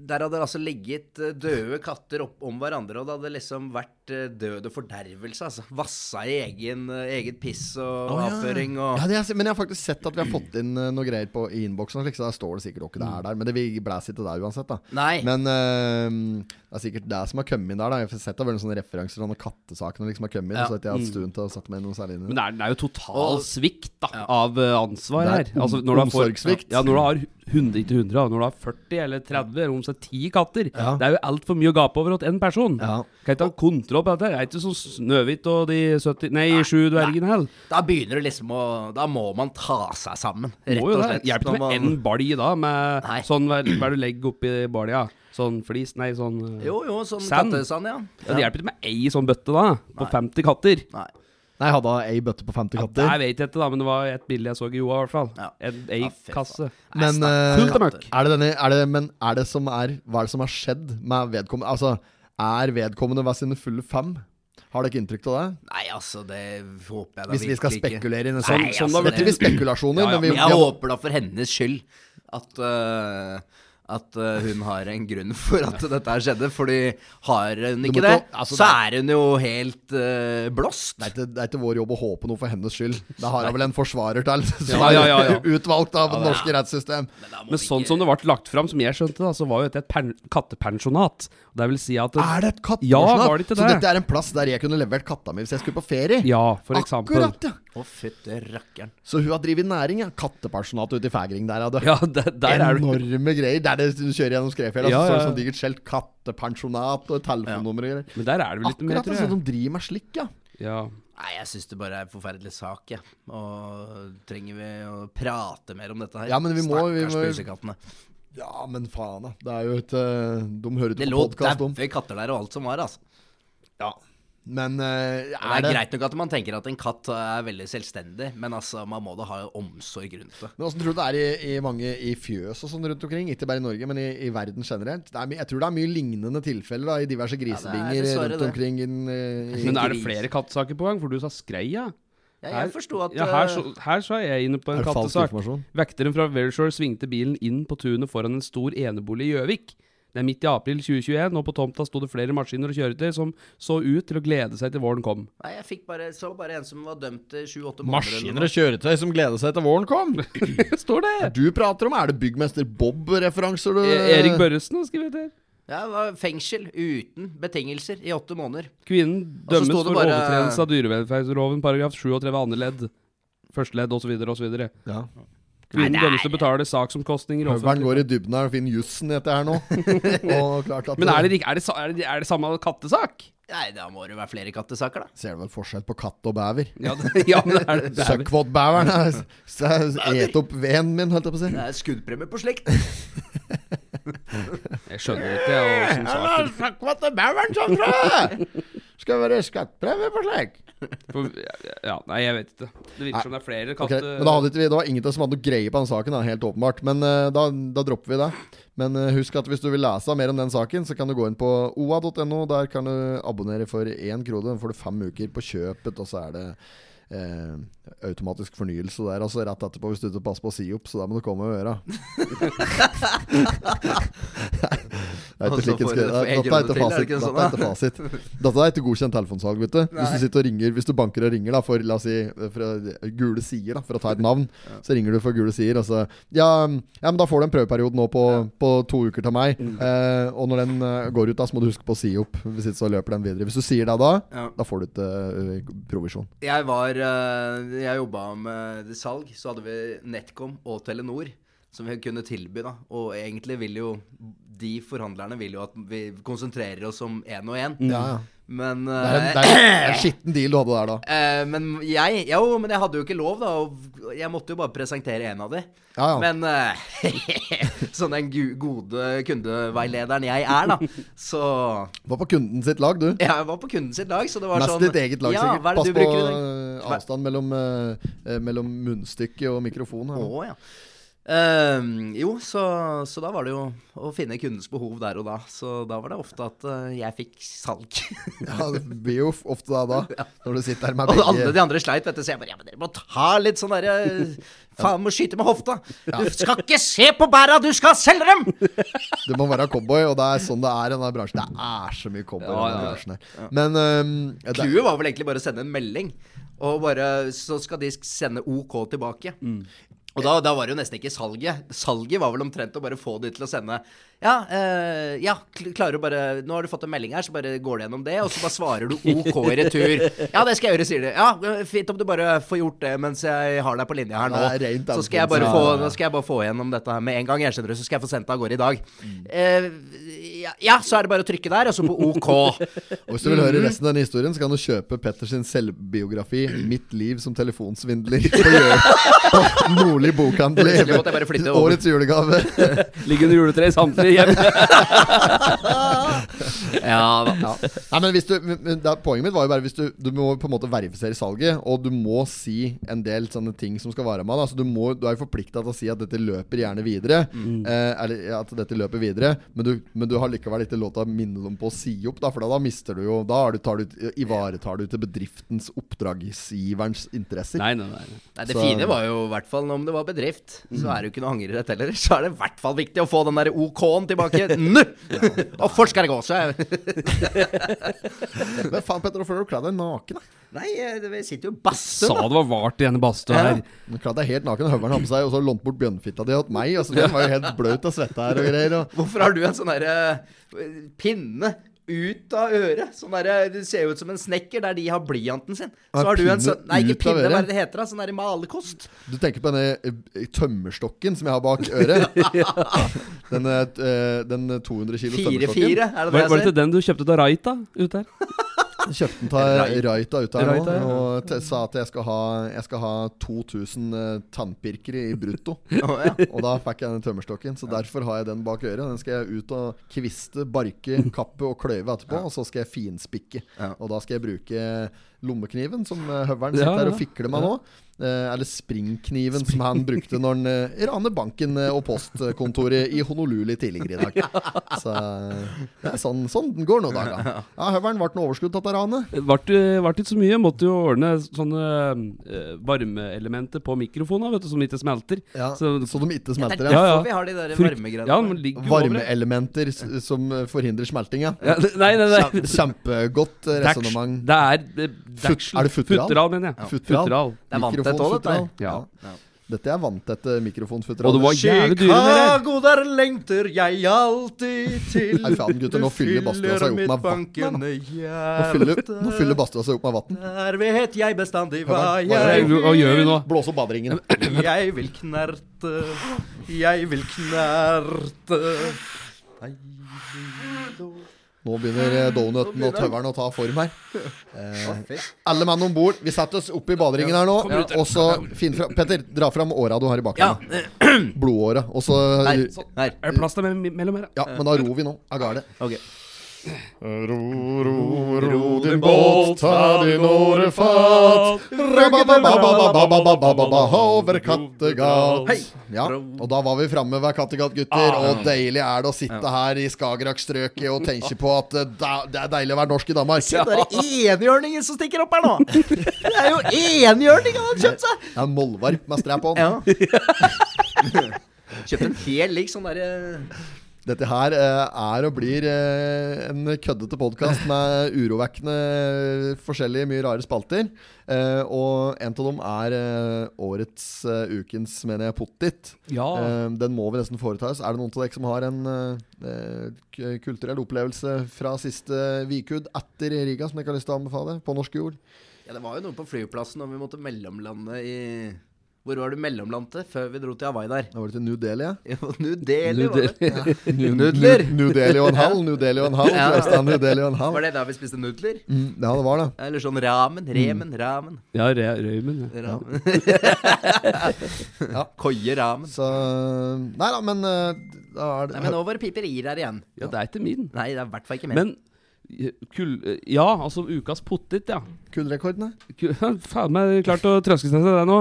Speaker 2: der hadde det altså ligget eh, døde katter opp om hverandre, og det hadde liksom vært eh, død og fordervelse. Altså. Vassa i egen, eh, eget piss og
Speaker 1: oh,
Speaker 2: avføring og
Speaker 1: Ja, det er, men jeg har faktisk sett at vi har fått inn noe greier på, i innboksen. Så der står det sikkert ikke det er der. Men det vi blæser ikke der uansett. da
Speaker 2: Nei.
Speaker 1: Men uh, det er sikkert det som har kommet inn der. da Jeg har sett det var noen sånne referanser til noen kattesaker liksom har kommet inn.
Speaker 2: Ja.
Speaker 1: Så jeg hatt stuen til å sette meg noe særlig inn i
Speaker 3: Men
Speaker 1: det.
Speaker 3: det er, det er jo total svikt da,
Speaker 2: Ja.
Speaker 3: av ansvar
Speaker 1: Det er
Speaker 3: her. Altså, når du for-
Speaker 1: omsorgssvikt.
Speaker 3: Ja, når du har 100, ikke 100, da, når du har 40 eller 30, eller om er 10 katter.
Speaker 1: Ja.
Speaker 3: Det er jo altfor mye å gape over til én person.
Speaker 1: Ja.
Speaker 3: Kan ikke ha kontroll på dette. Det er ikke sånn Snøhvit og de 70, nei, sju dvergene heller.
Speaker 2: Da begynner det liksom å Da må man ta seg sammen, rett og slett.
Speaker 3: Hjelper ikke med én balj da, med
Speaker 2: Nei.
Speaker 3: sånn hva hva du legger oppi balja? Sånn flis, nei, sånn
Speaker 2: Jo, jo, sånn
Speaker 3: Sand.
Speaker 2: kattesand, ja.
Speaker 3: ja, Det hjelper ikke med ei sånn bøtte da, på 50 katter.
Speaker 2: Nei.
Speaker 1: Nei, hadde ei bøtte på 50 katter?
Speaker 3: Ja, jeg vet jeg ikke, da, men det var et bilde jeg så i Joa, i hvert fall.
Speaker 2: Ja.
Speaker 3: En, ei
Speaker 2: Ja,
Speaker 3: kasse.
Speaker 1: Men,
Speaker 2: Nei,
Speaker 1: eh,
Speaker 3: Fullt av møkk.
Speaker 1: Er det denne, er det, men er det som er Hva er det som har skjedd med vedkommende? Altså, er vedkommende ved sine fulle fem? Har dere inntrykk av det?
Speaker 2: Nei, altså, det håper jeg da
Speaker 1: Hvis vi skal spekulere i
Speaker 2: det
Speaker 1: sånn,
Speaker 2: altså,
Speaker 1: sånn da vet
Speaker 2: det-
Speaker 1: vi spekulasjoner,
Speaker 3: Ja, ja,
Speaker 1: men vi,
Speaker 2: Men jeg håper da for hennes skyld at øh, at øh, hun har en grunn for at dette her skjedde. Fordi har hun ikke det,
Speaker 1: altså,
Speaker 2: så er hun jo helt uh, blåst.
Speaker 1: det, er ikke, det er ikke vår jobb å håpe noe for hennes skyld. Da har hun vel en forsvarer til, som
Speaker 3: Ja, ja, ja, ja.
Speaker 1: er utvalgt av det norske rettssystem.
Speaker 2: Men
Speaker 3: Men sånn
Speaker 2: ikke-
Speaker 3: som det ble lagt fram, som jeg skjønte, da, så var jo dette et pen kattepensjonat. Det vil si at
Speaker 1: Er det et
Speaker 3: Ja, var det ikke
Speaker 1: Så dette er en plass der jeg kunne levert katta mi hvis jeg skulle på ferie?
Speaker 3: Ja, for eksempel.
Speaker 1: Akkurat, ja.
Speaker 2: Å, fytte rakkeren.
Speaker 1: Så hun har drevet næring, ja. Kattepensjonat ute i Fægring der, ja. du.
Speaker 3: Ja, der, der er du.
Speaker 1: Enorme greier. Der det, du kjører gjennom Skrefjella,
Speaker 3: Ja,
Speaker 1: så står det
Speaker 3: ja.
Speaker 1: sånn digert skjelt 'kattepensjonat' og telefonnummer og greier.
Speaker 3: Men der er det vel litt mer,
Speaker 1: Akkurat,
Speaker 3: tror
Speaker 1: altså.
Speaker 3: sånn
Speaker 1: De driver med slik, ja.
Speaker 3: Ja.
Speaker 2: Nei, jeg syns det bare er en forferdelig sak, jeg. Og trenger vi å prate mer om dette her?
Speaker 1: Ja, men vi må- vi
Speaker 2: Stakkars
Speaker 1: må-
Speaker 2: pusekattene.
Speaker 1: Ja, men faen, da. Det er jo et eh, De hører
Speaker 2: Det
Speaker 1: ikke
Speaker 2: lå
Speaker 1: på podkast om.
Speaker 2: daue katter der og alt som var, altså.
Speaker 1: Ja. Men er
Speaker 2: Det
Speaker 1: er det
Speaker 2: greit nok at man tenker at en katt er veldig selvstendig, men altså, man må da ha omsorg rundt det.
Speaker 1: Men åssen tror du det er i, i mange i fjøs og sånn rundt omkring? Ikke bare i Norge, men i, i verden generelt. Det er, my- jeg tror det er mye lignende tilfeller da, i diverse grisebinger
Speaker 2: ja,
Speaker 1: rundt
Speaker 2: det.
Speaker 1: omkring. i eh, i-
Speaker 3: Men er det flere kattsaker på gang? For du sa Skreia.
Speaker 2: Ja,
Speaker 3: Her-
Speaker 2: jeg forsto at
Speaker 3: Ja, her,
Speaker 2: eh,
Speaker 3: så, her så er jeg inne på en kattesak. Vekteren fra Verishore svingte bilen inn på tunet foran en stor enebolig i Gjøvik. Det er midt i april 2021, og på tomta sto det flere maskiner og kjøretøy som så ut til å glede seg til våren kom.
Speaker 2: Nei, jeg fikk bare, så bare en som var dømt til sju-åtte måneder. Maskiner og
Speaker 1: kjøretøy som gleder seg til våren kom?
Speaker 3: Står det!
Speaker 1: Du prater om Er det byggmester Bob-referanser du
Speaker 3: E- Erik Børresen har skrevet her.
Speaker 2: Ja, det var fengsel uten betingelser i åtte måneder.
Speaker 3: Kvinnen dømmes for
Speaker 2: bare-
Speaker 3: overtredelse av dyrevelferdsloven paragraf 37 andre ledd. Første ledd osv. osv.
Speaker 1: Ja.
Speaker 3: Kvinnen
Speaker 2: Nei,
Speaker 3: dømmes til å betale saksomkostninger.
Speaker 1: Høveren går i dybden her og finner jussen i dette her nå. og klart at
Speaker 3: Men er det, er, det, er, det, er det samme kattesak?
Speaker 2: Nei, da må det være flere kattesaker, da.
Speaker 1: Ser du vel forskjell på katt og bever?
Speaker 3: Ja, det, ja men det er det. det er,
Speaker 1: Søkkvottbeveren er- et opp veden min, holdt jeg på å si.
Speaker 2: Det er skuddpremie på slikt.
Speaker 3: Jeg skjønner ikke åssen saken
Speaker 1: Søkkvottebeveren, sånn fra! skal være skattprøve på slik.
Speaker 3: Ja, nei, jeg vet ikke. Det virker
Speaker 1: Nei.
Speaker 3: som det er flere
Speaker 1: Ok,
Speaker 3: Okay.
Speaker 1: men da hadde vi, Det var ingen som hadde noe greie på den saken, da, helt åpenbart. Men eh, da, da dropper vi det. Men eh, husk at hvis du vil lese mer om den saken, så kan du gå inn på oa.no. Der kan du abonnere for én krone. Da får du fem uker på kjøpet, og så er det eh, automatisk fornyelse der. Altså rett etterpå hvis du ikke passer på å si opp, så da må du komme og gjøre. Det er ikke slik en skal
Speaker 2: det
Speaker 1: Dette er ikke fasit. Dette er ikke fasit. Dette er ikke godkjent telefonsalg, vet du. Hvis du sitter og ringer Hvis du banker og ringer da for la oss si fra Gule Sider, da, for å ta et navn, så ringer du for Gule Sider, og så ja, ja, men da får du en prøveperiode nå på, på to uker til meg. Eh, og når den eh, går ut, da, så må du huske på å si opp. Hvis ikke så løper den videre. Hvis du sier det da, da får du ikke eh, provisjon.
Speaker 2: Jeg var Jeg jobba med salg, så hadde vi NetCom og Telenor som vi kunne tilby, da. Og egentlig vil jo de forhandlerne vil jo at vi konsentrerer oss om én og én.
Speaker 1: Ja, ja.
Speaker 2: Men
Speaker 1: Det er en, det er en skitten deal du hadde der, da.
Speaker 2: Uh, Men jeg Jo, men jeg hadde jo ikke lov, da. Jeg måtte jo bare presentere en av de.
Speaker 1: Ja, ja.
Speaker 2: Men uh, sånn den gode kundeveilederen jeg er, da, så
Speaker 1: Var på kunden sitt lag, du.
Speaker 2: Ja, Jeg var på kunden sitt lag, så det var
Speaker 1: Mest
Speaker 2: sånn
Speaker 1: ditt eget lag,
Speaker 2: ja,
Speaker 1: sikkert.
Speaker 2: Er
Speaker 1: Pass på eh, avstand mellom, mellom munnstykket og mikrofon. her,
Speaker 2: oh, ja. Ehm, jo, så, så da var det jo å finne kundens behov der og da. Så da var det ofte at uh, jeg fikk salg.
Speaker 1: Ja, det blir jo ofte da, da når du sitter der med
Speaker 2: og alle de andre sleit, vet du. Så jeg bare Ja, men dere må ta litt sånn derre Faen, må skyte med hofta. Du skal ikke se på bæra, du skal selge dem!
Speaker 1: Du må være cowboy, og det er sånn det er i denne bransjen. Det er så mye cowboy i
Speaker 3: Ja,
Speaker 1: denne
Speaker 3: ja, ja.
Speaker 1: bransjen her. Men um,
Speaker 2: Clouet var vel egentlig bare å sende en melding, og bare så skal de sende OK tilbake. Og da, da var det jo nesten ikke salget. Salget var vel omtrent å bare få de til å sende Ja, eh, ja klarer du bare Nå har du fått en melding her, så bare går du gjennom det, og så bare svarer du OK i retur. Ja, det skal jeg gjøre, sier de. Ja, fint om du bare får gjort det mens jeg har deg på linja her nå.
Speaker 1: Det rent
Speaker 2: Så skal jeg bare få, skal jeg bare få gjennom dette her med en gang, jeg skjønner du, så skal jeg få sendt det av gårde i dag. Eh, ja, ja, så er det bare å trykke der, og så på OK.
Speaker 1: og hvis du vil høre resten av denne historien, så kan du kjøpe Petters selvbiografi 'Mitt liv som telefonsvindler' på, Nordli bokhandel. Årets julegave.
Speaker 3: Ligger under juletreet samtidig hjem.
Speaker 2: Ja da.
Speaker 1: Ja. Nei, men hvis du, men- men Poenget mitt var jo bare hvis du, du må på en måte verifisere salget, og du må si en del sånne ting som skal være med. da. Altså, du, må, du er jo forplikta til å si at dette løper gjerne videre. Eh, eller at dette løper videre Men du, men du har likevel ikke lov til å minne dem på å si opp, da, for da, da mister du jo Da er du, tar du, ivaretar du til bedriftens oppdragsgiverens interesser.
Speaker 3: Nei, nei, nei.
Speaker 2: Nei, Det
Speaker 1: Så-
Speaker 2: fine var jo i hvert fall om det var bedrift. Så er det jo ikke noe angrerett heller. Så er det i hvert fall viktig å få den der OK-en tilbake nå! Og fort jeg
Speaker 1: Men faen, Petter, hvorfor har du kledd deg naken? da?
Speaker 2: Nei, eh, vi sitter jo i
Speaker 3: Sa det var vart i denne badstua her.
Speaker 1: Har kledd deg helt naken, høveren har på seg, og så lånt bort bjørnfitta di til meg. Altså, den var jo helt bløt av svette her og greier. Og.
Speaker 2: Hvorfor har du en sånn derre pinne ut av øret? Sånn der, Det ser jo ut som en snekker der de har blyanten sin. Så har du en sånn Nei, ikke pinne, hva er det det heter? da? Sånn der malekost.
Speaker 1: Du tenker på denne eh, tømmerstokken som jeg har bak øret? Den, eh, den 200 kilo tømmerstokken.
Speaker 2: 4-4, er det
Speaker 3: Var,
Speaker 2: det
Speaker 3: var det
Speaker 2: jeg
Speaker 3: til den du kjøpte av Raita ut der?
Speaker 1: Kjøpte den av
Speaker 2: Rai-
Speaker 1: Raita ut her nå, og sa at jeg skal ha, jeg skal ha 2000 eh, tannpirkere i brutto.
Speaker 2: Ja.
Speaker 1: Og da fikk jeg den tømmerstokken, så derfor har jeg den bak øret. Den skal jeg ut og kviste, barke, kappe og kløyve etterpå, og så skal jeg finspikke.
Speaker 2: Ja.
Speaker 1: Og da skal jeg bruke lommekniven som høvelen høveren
Speaker 3: Ja,
Speaker 1: sitter her og fikler med nå. Eh, eller springkniven som han brukte når han eh, ranet banken eh, og postkontoret i Honolulu tidligere i dag. Så eh, det er sånn, sånn den går nå da. Ja, høveren ble noe overskudd av ranet.
Speaker 3: Det ble ikke så mye. Måtte jo ordne sånne eh, varmeelementer på mikrofonen vet du, som ikke smelter.
Speaker 1: Ja,
Speaker 3: Så-
Speaker 1: så, de ikke smelter.
Speaker 2: er
Speaker 1: Ja.
Speaker 3: Ja, ja.
Speaker 2: derfor vi har de der varmegreiene.
Speaker 3: Ja, det.
Speaker 1: Varmeelementer som eh, forhindrer smelting, ja.
Speaker 3: Ja, nei, nei, nei.
Speaker 1: Kjempegodt eh, resonnement.
Speaker 3: Det er det,
Speaker 1: er det futteral?
Speaker 3: Futteral, mener jeg.
Speaker 1: Futteral.
Speaker 3: Futteral.
Speaker 2: Det er vanntett òg, dette
Speaker 1: Ja.
Speaker 3: Ja.
Speaker 1: Dette er vanntette mikrofonfutteral.
Speaker 3: Og det var jævlig dyre.
Speaker 2: Chicago, der lengter jeg alltid til.
Speaker 1: Nei, faen, gutter, nå fyller badstua seg opp med vann, Nå fyller, nå fyller seg opp med vann.
Speaker 2: Der vet jeg bestandig hva jeg vil.
Speaker 3: hva gjør vi nå?
Speaker 1: Blås opp baderingen.
Speaker 2: Jeg vil knerte, jeg vil knerte Nei,
Speaker 1: Nå begynner eh, donuten og tøveren å ta form her. Eh, alle mann om bord. Vi setter oss opp i baderingen her nå. Og så finn fra Petter, dra fram åra du har i
Speaker 2: Ja,
Speaker 1: bakgrunnen. Blodåra. Og så.
Speaker 3: Er det plass til me- mellom her?
Speaker 1: Ja, men da ror vi nå. Jeg ga det.
Speaker 2: Ok.
Speaker 1: Ro, ro, ro din båt, ta din årefat. Over Kattegat. Ja, og da var vi framme ved Kattegat, gutter. Og deilig er det å sitte her i Skagerrak-strøket og tenke på at det er deilig å være norsk i Danmark.
Speaker 2: Se, det er enhjørningen som stikker opp her nå! Det er jo enhjørningen han har kjøpt seg!
Speaker 1: Det er en mollvarp med strap on.
Speaker 2: Kjøpte en hel lik sånn derre
Speaker 1: dette her eh, er og blir eh, en køddete podkast med urovekkende forskjellige, mye rare spalter. Eh, og en av dem er eh, årets, ukens, mener jeg, pottit.
Speaker 3: Ja.
Speaker 1: Eh, den må vi nesten foreta oss. Er det noen av dere som har en eh, kulturell opplevelse fra siste Vikud etter Riga som dere har lyst til å anbefale på norsk jord?
Speaker 2: Ja, det var jo noe på flyplassen om vi måtte mellomlande i Hvor var det mellomlandet før vi dro til Hawaii der?
Speaker 1: Da var det til New Delhi, ja.
Speaker 2: Jo, New Delhi, var det.
Speaker 1: New-
Speaker 2: Nudler.
Speaker 1: New- New Delhi og en halv. New Delhi og en halv.
Speaker 2: Ja.
Speaker 1: New Delhi og en halv.
Speaker 2: Var det da vi spiste nudler?
Speaker 1: Mm, ja, det var det.
Speaker 2: Eller sånn ramen. Remen, ramen.
Speaker 3: Ja, re røymen. Ja.
Speaker 2: ramen.
Speaker 1: Ja.
Speaker 2: Koie ramen.
Speaker 1: Så Nei da, men eh, da er det
Speaker 2: Nei, men nå var det piperier her igjen.
Speaker 3: ja, det er ikke min.
Speaker 2: Nei, det er i hvert fall ikke min.
Speaker 3: Men kull... eh, Ja, altså ukas pottit, ja.
Speaker 1: Kullrekordene?
Speaker 3: Ku- Faen meg klart å trøske seg til det nå.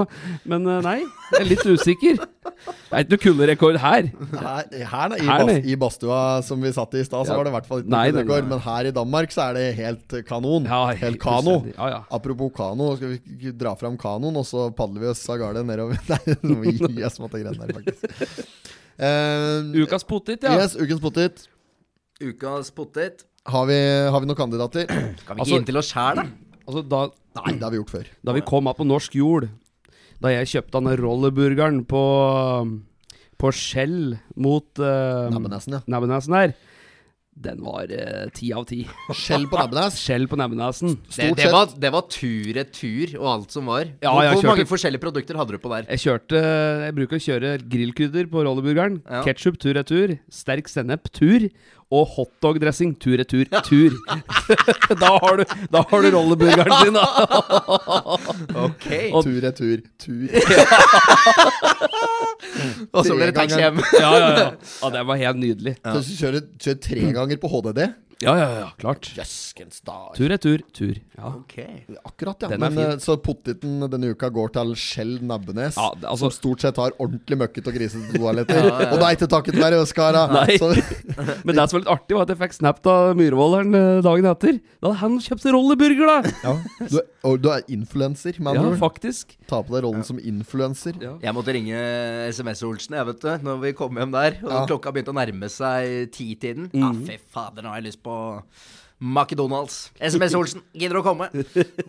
Speaker 3: Men eh, nei, jeg er litt usikker. Det er ikke noe kullrekord her.
Speaker 1: Her, her i,
Speaker 3: Her,
Speaker 1: bas, i badstua som vi satt i i stad, så
Speaker 3: Ja.
Speaker 1: var det i hvert fall ikke noe
Speaker 3: nei,
Speaker 1: kullrekord. Men her i Danmark så er det helt kanon.
Speaker 3: Ja,
Speaker 1: helt kano.
Speaker 3: Ja, ja.
Speaker 1: Apropos kano, skal vi dra fram kanoen, og så padler vi oss av gårde nedover Nei, nå må gi oss mot greiene der, faktisk. Eh,
Speaker 3: Ukas pottit, ja.
Speaker 1: Yes, ukens pottit.
Speaker 2: Ukas potet.
Speaker 1: Har vi, har vi noen kandidater?
Speaker 2: Kan vi ikke
Speaker 3: Altså-
Speaker 2: inn til oss sjæl, da?
Speaker 3: Altså, da,
Speaker 1: Nei, det har vi gjort før.
Speaker 3: da vi kom av på norsk jord, da jeg kjøpte denne rollerburgeren på, på Skjell mot uh,
Speaker 1: Nabbenesen, ja.
Speaker 3: Nebbenesen her, den var eh, ti av ti.
Speaker 1: Skjell på Nebbenes?
Speaker 3: Skjell på Nebbenesen.
Speaker 2: Det,
Speaker 1: Stort
Speaker 2: det,
Speaker 1: sett.
Speaker 2: var, det var tur-retur og alt som var.
Speaker 3: Ja,
Speaker 2: hvor
Speaker 3: kjørte-
Speaker 2: mange forskjellige produkter hadde du på der?
Speaker 3: Jeg kjørte Jeg bruker å kjøre grillkrydder på rollerburgeren.
Speaker 2: Ja.
Speaker 3: Ketchup tur-retur. Sterk sennep tur. Og hotdog-dressing tur-retur tur. da, har du, da har du rolleburgeren din, da.
Speaker 2: Ok
Speaker 3: Og-
Speaker 1: Tur, retur, tur.
Speaker 2: Og så blir det taxi hjem.
Speaker 3: ja, ja, ja. ja, det var helt nydelig.
Speaker 1: Så du kjører, kjører tre ganger på HDD?
Speaker 3: Ja, ja, ja, klart.
Speaker 1: Jøskens dag.
Speaker 3: Tur-retur tur. Ja.
Speaker 2: Ok
Speaker 1: Akkurat, ja.
Speaker 3: Den
Speaker 1: Men Så potteten denne uka går til Skjell Nebbenes,
Speaker 3: Ja, altså-
Speaker 1: som stort sett har ordentlig møkkete og grisete toaletter. Og det er ikke takket være Øskara.
Speaker 3: Nei.
Speaker 1: Så,
Speaker 3: Men det som var litt artig, var at jeg fikk snap av Myhrvolderen eh, dagen etter. Da hadde han kjøpt rollerburger, da!
Speaker 1: ja. du, og du er influenser, med
Speaker 3: Ja,
Speaker 1: andre
Speaker 3: faktisk.
Speaker 1: Ta på deg rollen som influenser.
Speaker 3: Ja.
Speaker 2: Jeg måtte ringe SMS-Olsen, jeg, vet du, når vi kom hjem der. Og
Speaker 1: Ja.
Speaker 2: klokka begynte å nærme seg titiden. Ja, fy fader, nå har jeg lyst på McDonald's. SMS-Olsen, gidder du å komme?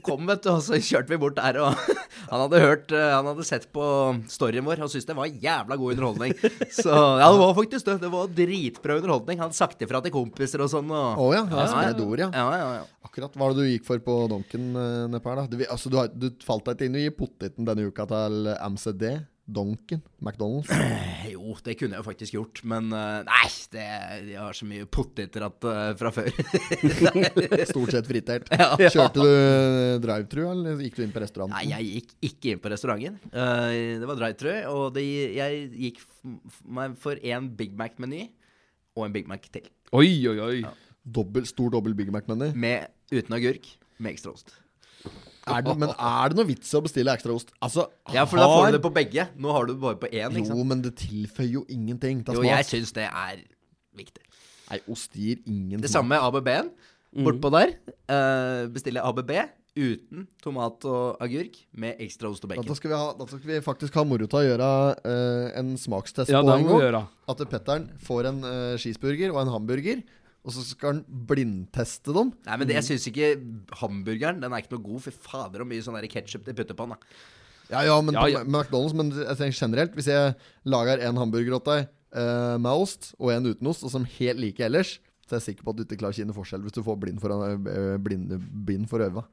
Speaker 2: Kom, vet du, og så kjørte vi bort der, og han hadde hørt eh, Han hadde sett på storyen vår og syntes det var jævla god underholdning. Så ja, det var faktisk det. Det var dritbra underholdning. Han hadde sagt ifra til kompiser og sånn.
Speaker 1: Å
Speaker 2: oh,
Speaker 1: ja, ja, ja.
Speaker 2: ja, ja, ja.
Speaker 1: Akkurat. Hva var det du gikk for på Donken, nedpå her, da? Du, altså, du, har, du falt deg ikke inn i potteten denne uka til MCD? Donken? McDonald's?
Speaker 2: Jo, det kunne jeg jo faktisk gjort, men eh, nei, det, jeg har så mye poteter at, eh, fra før.
Speaker 1: Stort sett fritert.
Speaker 2: Ja.
Speaker 1: Kjørte du drive-thru, eller gikk du inn på restauranten?
Speaker 2: Nei, jeg gikk ikke inn på restauranten. Eh, det var drive-thru, og det, jeg gikk for en Big Mac-meny og en Big Mac til.
Speaker 3: Oi, oi, oi.
Speaker 1: Dobbel, stor dobbel Big Mac-meny?
Speaker 2: Uten agurk, med ekstra ost.
Speaker 1: Er det, men er det noe vits i å bestille ekstra ost? Altså,
Speaker 2: Ja, for da får du det på begge. Nå har du det bare på én. ikke
Speaker 1: Jo, men det tilføyer jo ingenting
Speaker 2: Jo, jeg syns det er viktig.
Speaker 1: Nei, ost gir ingen
Speaker 2: Det samme med ABB-en. Bortpå der uh, bestiller ABB uten tomat og agurk, med ekstra ost og
Speaker 1: Da skal, vi ha, da skal vi faktisk ha moro til å gjøre uh, en smakstest
Speaker 3: Ja,
Speaker 1: på en gang. At Petteren får en uh, cheeseburger og en hamburger, og så skal han blindteste dem.
Speaker 2: Nei, men det, jeg syns ikke hamburgeren Den er ikke noe god. Fy fader, så mye sånn ketsjup de putter på den. da
Speaker 1: Ja, ja, men
Speaker 3: Ja,
Speaker 1: på. McDonald's Men jeg tenker generelt, hvis jeg lager en hamburger åt deg eh, med ost og en uten ost, og som helt like ellers, så er jeg sikker på at du ikke klarer å kjenne forskjell hvis du får blind for, blind, blind for øva.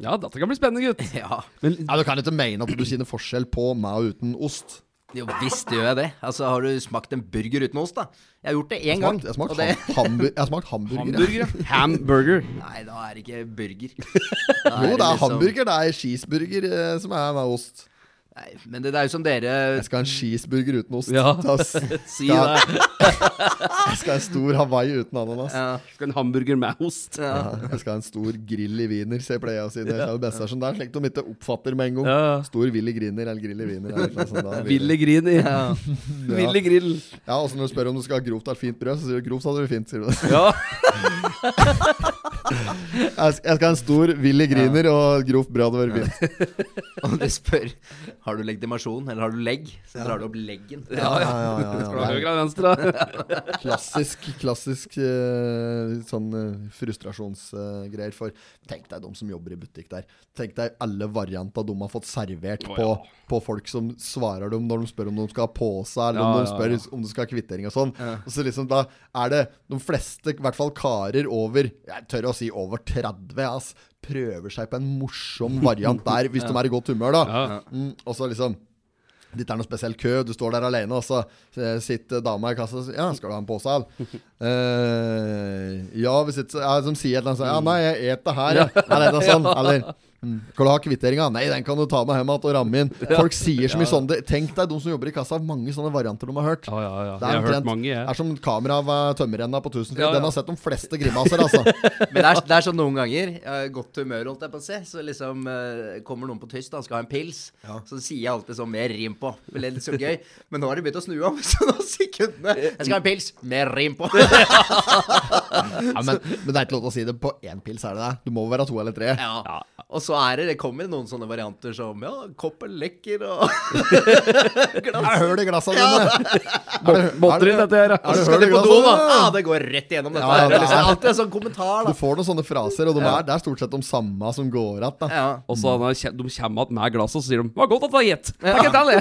Speaker 3: Ja, dette kan bli spennende, gutt.
Speaker 2: Ja,
Speaker 3: Men
Speaker 1: Ja, Du kan ikke mene at du kjenner forskjell på med og uten ost.
Speaker 2: Jo visst gjør jeg det. Altså, Har du smakt en burger uten ost, da? Jeg har gjort det én gang.
Speaker 1: Jeg har smakt,
Speaker 2: og det,
Speaker 1: ham, jeg har smakt hamburger.
Speaker 3: hamburger, ja. Hamburger.
Speaker 2: nei, da er det ikke burger. Da
Speaker 1: Jo, det er
Speaker 2: liksom-
Speaker 1: hamburger. Det er cheeseburger eh, som er med ost.
Speaker 2: Nei, men det, det er jo som dere
Speaker 1: Jeg skal ha en cheeseburger uten ost.
Speaker 3: Ja. Si det.
Speaker 1: Jeg skal ha en stor Hawaii uten ananas.
Speaker 2: ja,
Speaker 3: Skal ha en hamburger med ost.
Speaker 2: ja.
Speaker 1: Ja, jeg skal ha en stor grill i wiener, sier pleier å si. Det er det beste er sånn der, slik de ikke oppfatter med en gang. Stor Willy Griner eller grill i wiener. eller noe sånt, da blir det-
Speaker 3: Ville grin i.
Speaker 2: Ja.
Speaker 3: Willy grill.
Speaker 1: Ja, også når du spør om du skal ha grovt eller fint brød, så sier du grovt hadde du fint. sier du det.
Speaker 3: Ja.
Speaker 1: Jeg skal ha en stor Willy Griner og grovt brød hadde vært fint.
Speaker 2: Og du spør Har du legitimasjon, eller har du legg, så drar du opp leggen.
Speaker 3: Ja, ja.
Speaker 1: ja, ja, ja.
Speaker 3: Skal du ha høyre eller venstre?
Speaker 1: Klassisk, klassisk eh, sånn uh, frustrasjonsgreier for Tenk deg de som jobber i butikk der. Tenk deg alle varianter de har fått servert på,
Speaker 3: ja.
Speaker 1: på folk som svarer dem når de spør om de skal ha pose, eller
Speaker 3: Ja,
Speaker 1: om de spør
Speaker 3: ja.
Speaker 1: om de skal ha kvittering og sånn. Og så liksom da er det de fleste, i hvert fall karer over Jeg tør å si over 30, ass, prøver seg på en morsom variant der, hvis de er i godt humør, da. Mm, og så liksom Ditt er noe spesiell kø, du står der alene, og så eh, sitter dama i kassa og sier Ja, skal du ha en pose, av?' Uh, ja, hvis ikke så- ja, Som sier et eller annet sånn Ja, nei, jeg et det her, ja. Eller noe sånt. sånn. Eller mm, Skal du ha kvitteringa? Nei, den kan du ta med hjem igjen og ramme inn. Folk sier så mye sånn det- Tenk deg de som jobber i kassa, mange sånne varianter de har hørt.
Speaker 3: Ja, ja, ja.
Speaker 1: Det
Speaker 3: Jeg
Speaker 1: er
Speaker 3: omtrent, hørt mange, jeg.
Speaker 1: er som kamera av tømmerrenna på Tusenfryd.
Speaker 3: Ja, ja.
Speaker 1: Den har sett de fleste grimaser, altså.
Speaker 2: Men det er, det er sånn noen ganger uh, Godt humør, holdt jeg på å si. Så liksom eh, kommer noen på tyst, han skal ha en pils. Så sier jeg alltid sånn mer rim på. Det er litt så gøy. Men nå har de begynt å snu om, så nå sekundene Jeg skal ha en pils, mer rim på.
Speaker 1: Ja, men, men det er ikke lov til å si det på én pils, er det det? Du må være to eller tre.
Speaker 2: Ja. Og så er det Det kommer noen sånne varianter som Ja, koppen lekker og glass.
Speaker 1: Jeg hører det glasset dine. Botter det- er
Speaker 3: inn dette her, ja.
Speaker 1: Er det
Speaker 2: Skal
Speaker 1: i
Speaker 2: på do, da?
Speaker 1: Ja,
Speaker 2: Ja, det går rett igjennom dette.
Speaker 1: Ja,
Speaker 2: her.
Speaker 1: det
Speaker 2: Det er liksom
Speaker 1: er-
Speaker 2: alltid en sånn kommentar, da.
Speaker 1: Du får noen sånne fraser, og de er, det er stort sett de samme som går igjen. da.
Speaker 2: Ja.
Speaker 3: Og så de de kommer igjen med glasset, og så sier de 'Det var godt at det var gitt'. Takk det.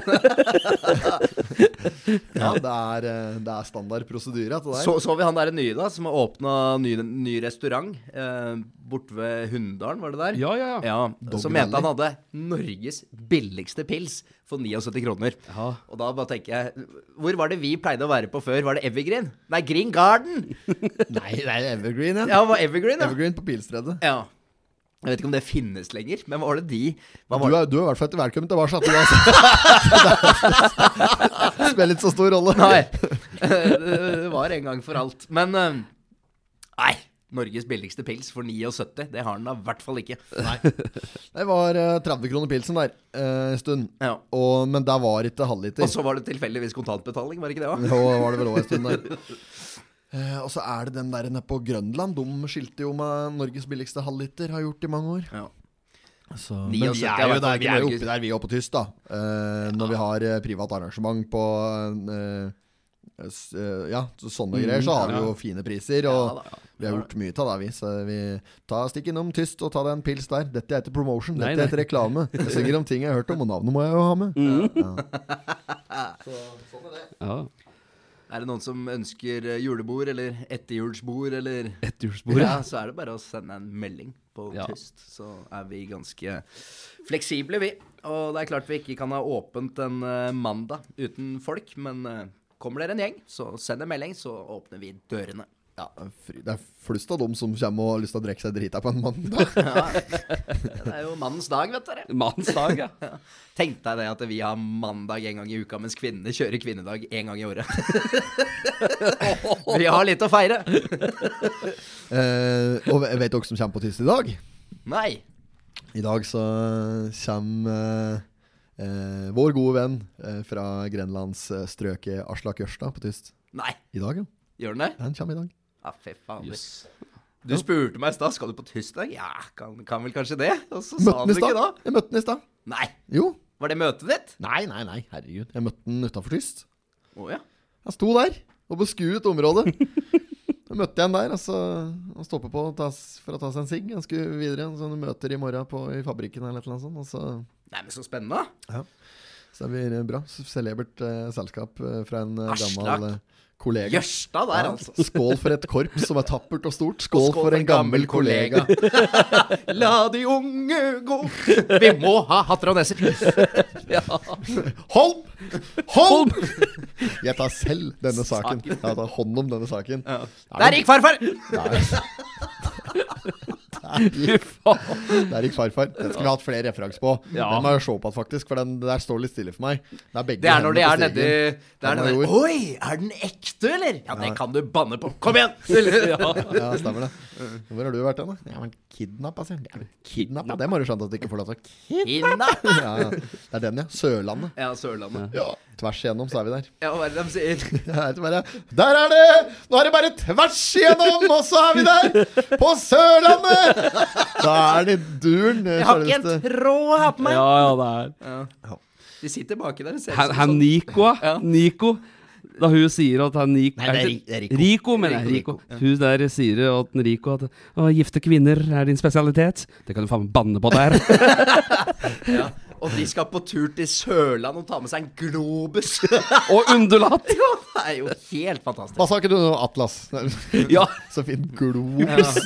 Speaker 1: Ja, det er, eh, det er standard prosedyre.
Speaker 2: Så, så vi han der nye, da, som har åpna ny, ny restaurant eh, borte ved Hunndalen, var det der?
Speaker 3: Ja, ja, ja.
Speaker 2: Ja,
Speaker 1: som
Speaker 2: Så mente han hadde Norges billigste pils for 79 kroner.
Speaker 3: Ja.
Speaker 2: Og da bare tenker jeg Hvor var det vi pleide å være på før? Var det Evergreen? Nei, Green Garden!
Speaker 1: Nei, det er Evergreen, ja.
Speaker 2: Ja, var Evergreen, ja.
Speaker 1: Evergreen på Pilstredet.
Speaker 2: ja. Jeg vet ikke om det finnes lenger, men hva var det de hva
Speaker 1: Du er, du er i hvert fall ikke velkommen tilbake. at Du, altså. Det spiller ikke så stor rolle.
Speaker 2: Nei. det var en gang for alt. Men eh, Nei. Norges billigste pils for 79. Det har den da i hvert fall ikke.
Speaker 1: Det var eh, 30 kroner pilsen der eh, en stund.
Speaker 2: Ja.
Speaker 1: Og, men der var ikke halvliter.
Speaker 2: Og så var det tilfeldigvis kontantbetaling, var det ikke det òg?
Speaker 1: Jo, var det vel også en stund der. Eh, og så er det den der nede på Grønland. De skilte jo med Norges billigste halvliter. Har gjort i mange år.
Speaker 2: Ja.
Speaker 1: Så, men vi
Speaker 2: er
Speaker 1: jo der, vi er oppe der, vi er oppe tyst, da. Uh, når vi har eh, privat arrangement på uh, eh, Ja, sånne mm, greier, så har vi jo fine priser. Og
Speaker 2: Ja, da.
Speaker 1: vi har gjort mye av det, vi. Så vi ta, stikk innom tyst og ta deg en pils der. Dette heter promotion.
Speaker 3: Nei,
Speaker 1: Dette
Speaker 3: nei.
Speaker 1: heter reklame. Jeg synger om ting jeg har hørt om, og navnet må jeg jo ha med.
Speaker 3: Ja.
Speaker 2: Er det noen som ønsker eh, julebord eller etterjulsbord eller
Speaker 3: Etterjulsbord.
Speaker 2: Ja, ja. så er det bare å sende en melding på
Speaker 3: Ja.
Speaker 2: Tyst. Så er vi ganske fleksible, vi. Og det er klart vi ikke kan ha åpent en eh, mandag uten folk, men eh, kommer dere en gjeng, så send en melding, så åpner vi dørene.
Speaker 1: Ja, det er flust av dem som kommer og har lyst til å drikke seg drita på en mandag.
Speaker 2: Det er jo mannens dag, vet dere.
Speaker 3: Mannens dag, ja.
Speaker 2: Tenk deg det at vi har mandag en gang i uka, mens kvinnene kjører kvinnedag en gang i året. vi har litt å feire.
Speaker 1: Eh, og vet dere som kommer på tyst i dag?
Speaker 2: Nei.
Speaker 1: I dag så kommer eh, eh, vår gode venn eh, fra grenlandsstrøket Aslak Jørstad på tyst.
Speaker 2: Nei.
Speaker 1: I dag, ja.
Speaker 2: Gjør den det?
Speaker 1: Han kommer i dag.
Speaker 2: Ja, fy faen.
Speaker 3: Yes.
Speaker 2: Du spurte meg i stad skal du på tirsdag. Ja, kan, kan vel kanskje det? Og så sa
Speaker 1: Møtte
Speaker 2: han det ikke da.
Speaker 1: Jeg møtte den i stad.
Speaker 2: Nei.
Speaker 1: Jo.
Speaker 2: Var det møtet ditt?
Speaker 1: Nei, nei, nei. Herregud. Jeg møtte den utafor tyst.
Speaker 2: Å ja.
Speaker 1: Han sto der og beskuet området. Så møtte jeg han der, og han stoppet på for å ta seg en sigg. Han skulle videre. Så han møter i morgen på, i fabrikken eller noe sånt. Og så,
Speaker 2: Nei, men så spennende.
Speaker 1: så det blir bra. Celebert eh, selskap eh, fra en eh,
Speaker 2: Aslak.
Speaker 1: gammel eh, kollega.
Speaker 2: Jørstad der,
Speaker 1: Ja,
Speaker 2: altså.
Speaker 1: Skål for et korps som er tappert og stort. Skål,
Speaker 2: skål
Speaker 1: for en gammel kollega.
Speaker 2: La de unge gå. Vi må ha hatter og neser.
Speaker 1: Holm! Holm! Jeg tar selv denne saken. Jeg tar hånd om denne saken.
Speaker 2: Der gikk farfar!
Speaker 1: Det
Speaker 3: Fy faen.
Speaker 1: Der gikk farfar. Den skulle vi hatt flere referanser på.
Speaker 3: Ja.
Speaker 1: Den må jeg se på faktisk, for den der står litt stille for meg. Det er begge
Speaker 2: Det er når de er nedi. Det er. Oi, er den ekte, eller? Ja, det kan du banne på. Kom igjen!
Speaker 1: Ja, stemmer det. Hvor har du vært hen, da? Jeg har vært kidnappa, sier han. Kidnappa? Det må du skjønne at du ikke får lov til å
Speaker 2: kidnappe!
Speaker 1: ja, ja. Det er den, ja. Sørlandet.
Speaker 2: Ja, Sørlandet.
Speaker 1: Ja. Tvers igjennom, så er vi der.
Speaker 2: Ja, hva er det de sier?
Speaker 1: Bare, der er det! Nå er det bare tvers igjennom, og så er vi der! På Sørlandet! Da er det duren.
Speaker 2: Jeg har ikke en tråd her på meg.
Speaker 3: Ja, ja, det er
Speaker 2: De sitter baki der og ser ut som sånn
Speaker 3: Nico, ja.
Speaker 2: Ja.
Speaker 3: Nico. Da hun sier at han Nico
Speaker 1: Nei, det er Rico.
Speaker 3: Rico, mener jeg. Rico. Hun der sier at Rico at å, gifte kvinner er din spesialitet. Det kan du faen meg banne på der.
Speaker 2: ja. Og de skal på tur til Sørland og ta med seg en globus.
Speaker 3: Og undulat!
Speaker 2: Ja, det er jo helt fantastisk.
Speaker 1: Hva sa ikke du nå, Atlas?
Speaker 3: Ja.
Speaker 1: Så fin globus.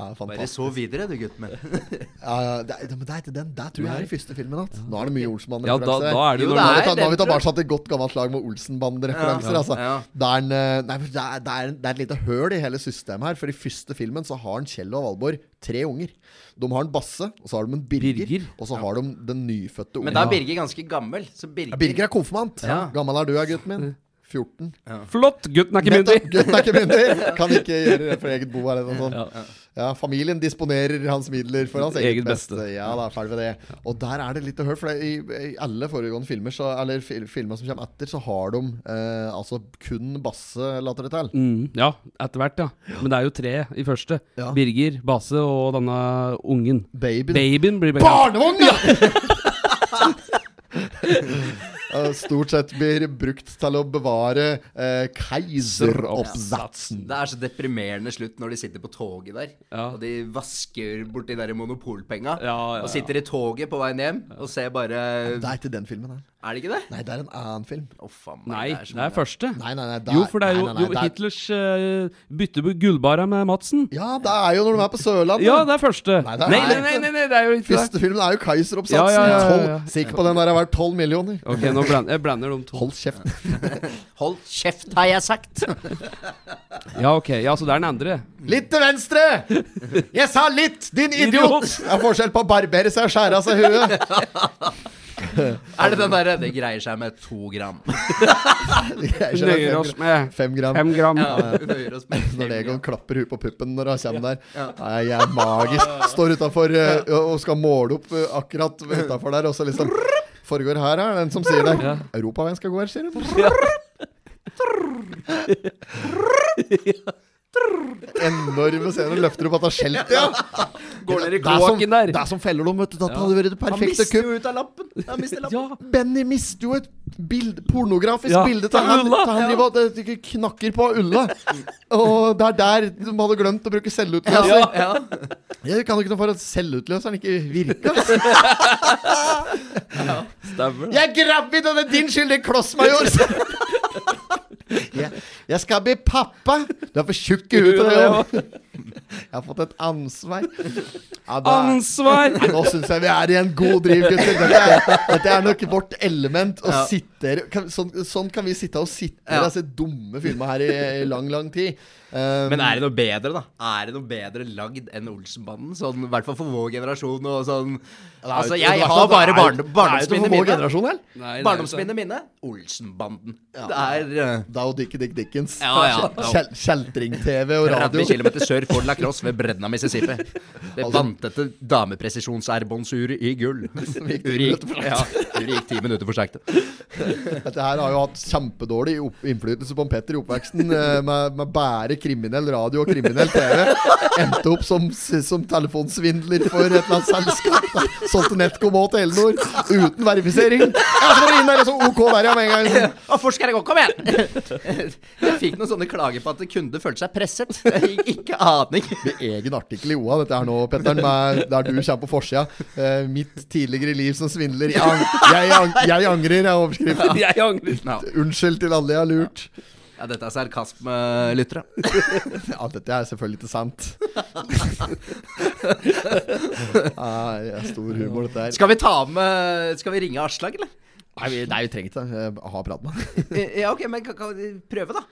Speaker 1: Ja, fantastisk.
Speaker 2: Bare så videre, du gutten min.
Speaker 1: Ja, ja, det, men det er ikke den. Der tror jeg er i første filmen. At. Nå er det mye
Speaker 3: Ja, da,
Speaker 1: Olsenband-referanser.
Speaker 3: da er det
Speaker 2: Jo, det
Speaker 1: Nå har vi
Speaker 2: er
Speaker 1: nå
Speaker 2: den,
Speaker 1: bare satt et godt gammelt slag med Olsenband-referanser.
Speaker 2: Ja,
Speaker 1: altså.
Speaker 2: ja.
Speaker 1: Det, er en, eh, nei, det, er, det, er, det er et lite høl i hele systemet her. For i første filmen så har han Kjell og Valborg tre unger. De har en Basse, og så har de en Birger,
Speaker 3: Birger.
Speaker 1: og så har de den nyfødte ungen.
Speaker 2: Men da er Birger ganske gammel. Så Birger,
Speaker 1: Ja, Birger er konfirmant.
Speaker 2: Ja.
Speaker 1: Gammel er du, gutten min? 14.
Speaker 3: Flott! Gutten er ikke myndig.
Speaker 1: Gutten er ikke myndig. Kan ikke gjøre det for eget bo eller noe sånt.
Speaker 3: Ja.
Speaker 1: Ja, familien disponerer hans midler for hans eget,
Speaker 3: Eget
Speaker 1: beste.
Speaker 3: beste.
Speaker 1: Ja, da er ferdig med det. Og der er det litt å høre, for i, i alle foregående filmer, så, eller filmer som kommer etter, så har de eh, altså kun Basse, later det til.
Speaker 3: Mm, ja, etter hvert, ja. Men det er jo tre i første.
Speaker 1: Ja.
Speaker 3: Birger, Basse og denne ungen.
Speaker 1: Babyen.
Speaker 3: Babyen blir.
Speaker 1: Barnevogn, ja! Eh, Stort sett blir brukt til å bevare eh, keiseroppsatsen.
Speaker 2: Det er så deprimerende slutt når de sitter på toget der.
Speaker 3: Ja.
Speaker 2: Og de vasker bort de der monopolpenga.
Speaker 3: Ja, ja,
Speaker 2: Og sitter i toget på veien hjem og ser bare
Speaker 1: Det er ikke den filmen her.
Speaker 2: Er det ikke det?
Speaker 1: Nei, det er en annen film.
Speaker 2: Å, faen nei,
Speaker 3: Nei,
Speaker 2: er,
Speaker 3: det er første.
Speaker 1: Nei, nei, nei, der-
Speaker 3: Jo, for det er jo,
Speaker 1: nei, nei, nei,
Speaker 3: jo Hitlers uh, bytte gullbara med Madsen.
Speaker 1: Ja, det er jo når de er på Sørlandet.
Speaker 3: Ja, det er første.
Speaker 1: Nei, det er-
Speaker 3: nei, nei, nei, nei, nei, det er jo ikke det.
Speaker 1: Første filmen er jo Keiseroppsatsen.
Speaker 3: Ja, ja, ja, ja, ja.
Speaker 1: Sikker på den der har vært tolv millioner.
Speaker 3: Ok, nå blander jeg blander de to.
Speaker 1: Hold kjeft.
Speaker 2: Hold kjeft, har jeg sagt.
Speaker 3: Ja, ok. Ja, så det er den andre.
Speaker 1: Litt til venstre! Jeg sa litt, din idiot! Det er forskjell på å barbere seg og skjære av seg huet.
Speaker 2: Er det den derre Det greier seg med to gram.
Speaker 1: Det greier seg
Speaker 3: Nøyer oss med
Speaker 1: Fem gram.
Speaker 3: fem gram.
Speaker 2: Ja, oss med fem
Speaker 1: når
Speaker 2: Legon
Speaker 1: klapper huet på puppen når han kommer der. Nei, jeg er magisk. Står utafor og skal måle opp eh, akkurat utafor der, og så liksom Foregår her, er den som sier der. Europaveien skal gå her, sier de. Enorme scener. Løfter opp at han skjelter. skjelt, ja.
Speaker 3: Går ned i
Speaker 1: Det som-
Speaker 3: kloakken der.
Speaker 1: Det er som feller dem, vet du. Det hadde vært det
Speaker 2: Han
Speaker 1: perfekte
Speaker 2: mister jo ut av lappen. Han mister lappen.
Speaker 3: Ja.
Speaker 1: Benny mister jo et bild, pornografisk
Speaker 3: Ja,
Speaker 1: bilde
Speaker 3: til
Speaker 1: han,
Speaker 3: Ulla.
Speaker 1: til han driver og det- knakker på Ulla. Og det er der de hadde glemt å bruke selvutløser.
Speaker 2: Ja, ja.
Speaker 1: Jeg kan jo ikke noe for at selvutløseren ikke virka.
Speaker 3: Stemmer.
Speaker 1: Jeg er gravid, og det er din skyld, din klossmajor! Jeg, jeg skal bli pappa! Du er for tjukk i huet til det òg. Jeg har fått et ansvar. Ja, da-
Speaker 3: Ansvar!
Speaker 1: Nei, nå syns jeg vi er i en god driv, gutter. Dette dette er nok vårt element. Å
Speaker 2: Ja.
Speaker 1: sitte kan, sånn, sånn kan vi sitte og sitte
Speaker 2: Ja.
Speaker 1: og se dumme filmer her i, i lang, lang tid. Um,
Speaker 2: Men er det noe bedre, da? Er det noe bedre lagd enn Olsenbanden? Sånn, I hvert fall for vår generasjon og sånn Altså, jeg har bare barn,
Speaker 1: jo
Speaker 2: barndomsminnet
Speaker 1: for vår
Speaker 2: mine.
Speaker 1: generasjon,
Speaker 3: det er
Speaker 2: mine Olsenbanden. Det er uh,
Speaker 1: Da og Dickie Dick Dickens.
Speaker 2: Ja, ja.
Speaker 1: Kjeltring-TV og radio.
Speaker 2: 30
Speaker 1: radio.
Speaker 2: km sør for La Crosse ved bredden av Mississippi. Det vantete damepresisjonserbåndsuret i gull. Uri gikk, ja, uret gikk ti minutter for sakte.
Speaker 1: Dette her har jo hatt kjempedårlig innflytelse på Petter i oppveksten, eh, med, med bare kriminell radio og kriminell TV. Endte opp som, som telefonsvindler for et eller annet selskap. Solgte NetCom og Telenor uten verifisering. Ja, så inn der, og så OK der, ja, med en gang.
Speaker 2: Og forsker jeg gå? Kom igjen! Jeg fikk noen sånne klager på at kunder følte seg presset. Ikke aning.
Speaker 1: Med egen artikkel i OA, dette her nå, Petteren, der du kommer på forsida. Eh, mitt tidligere liv som svindler. Jeg, ang jeg, ang jeg angrer, er overskriften.
Speaker 3: Jeg angrer.
Speaker 2: No.
Speaker 1: Unnskyld til alle jeg har lurt.
Speaker 2: Ja dette er sarkasme, lyttere.
Speaker 1: Ja, dette er selvfølgelig ikke sant. Nei, det er stor humor, dette her.
Speaker 2: Skal vi ta med Skal vi ringe Aslak, eller?
Speaker 1: Nei, vi, nei, vi trenger ikke det. Eh, Ha prat med han.
Speaker 2: Ja, ok, men kan, kan vi prøve, da?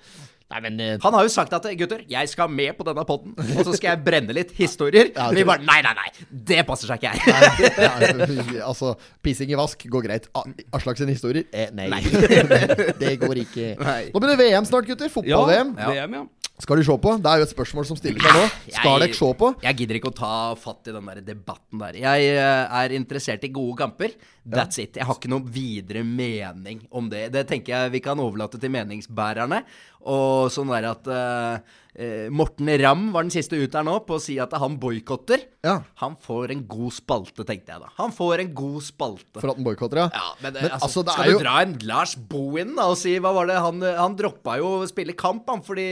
Speaker 1: Nei, men uh,
Speaker 2: Han har jo sagt at gutter, jeg skal med på denne podden, og så skal jeg brenne litt historier.
Speaker 1: Ja,
Speaker 2: Men vi bare nei, nei, nei. Det passer seg ikke jeg.
Speaker 1: ja, altså, pissing i vask går greit. Aslak sine historier? Eh, nei. det går ikke.
Speaker 2: Nei.
Speaker 1: Nå det VM snart, gutter. Fotball-VM.
Speaker 3: VM, ja.
Speaker 1: Skal de se på? Det er jo et spørsmål som stiller seg nå. Skal dere se på?
Speaker 2: Jeg gidder ikke å ta fatt i den der debatten der. Jeg eh, er interessert i gode kamper. That's it. Jeg har ikke noen videre mening om det. Det tenker jeg vi kan overlate til meningsbærerne. Og sånn der at eh, eh, Morten Ramm var den siste ut her nå på å si at han boikotter.
Speaker 1: Ja.
Speaker 2: Han får en god spalte, tenkte jeg da. Han får en god spalte.
Speaker 1: For at han boikotter, ja?
Speaker 2: Ja, men,
Speaker 1: Men
Speaker 2: altså,
Speaker 1: altså, det
Speaker 2: skal
Speaker 1: er
Speaker 2: du
Speaker 1: jo-
Speaker 2: dra en Lars Bohin da og si Hva var det? Han, han droppa jo å spille kamp, han, fordi,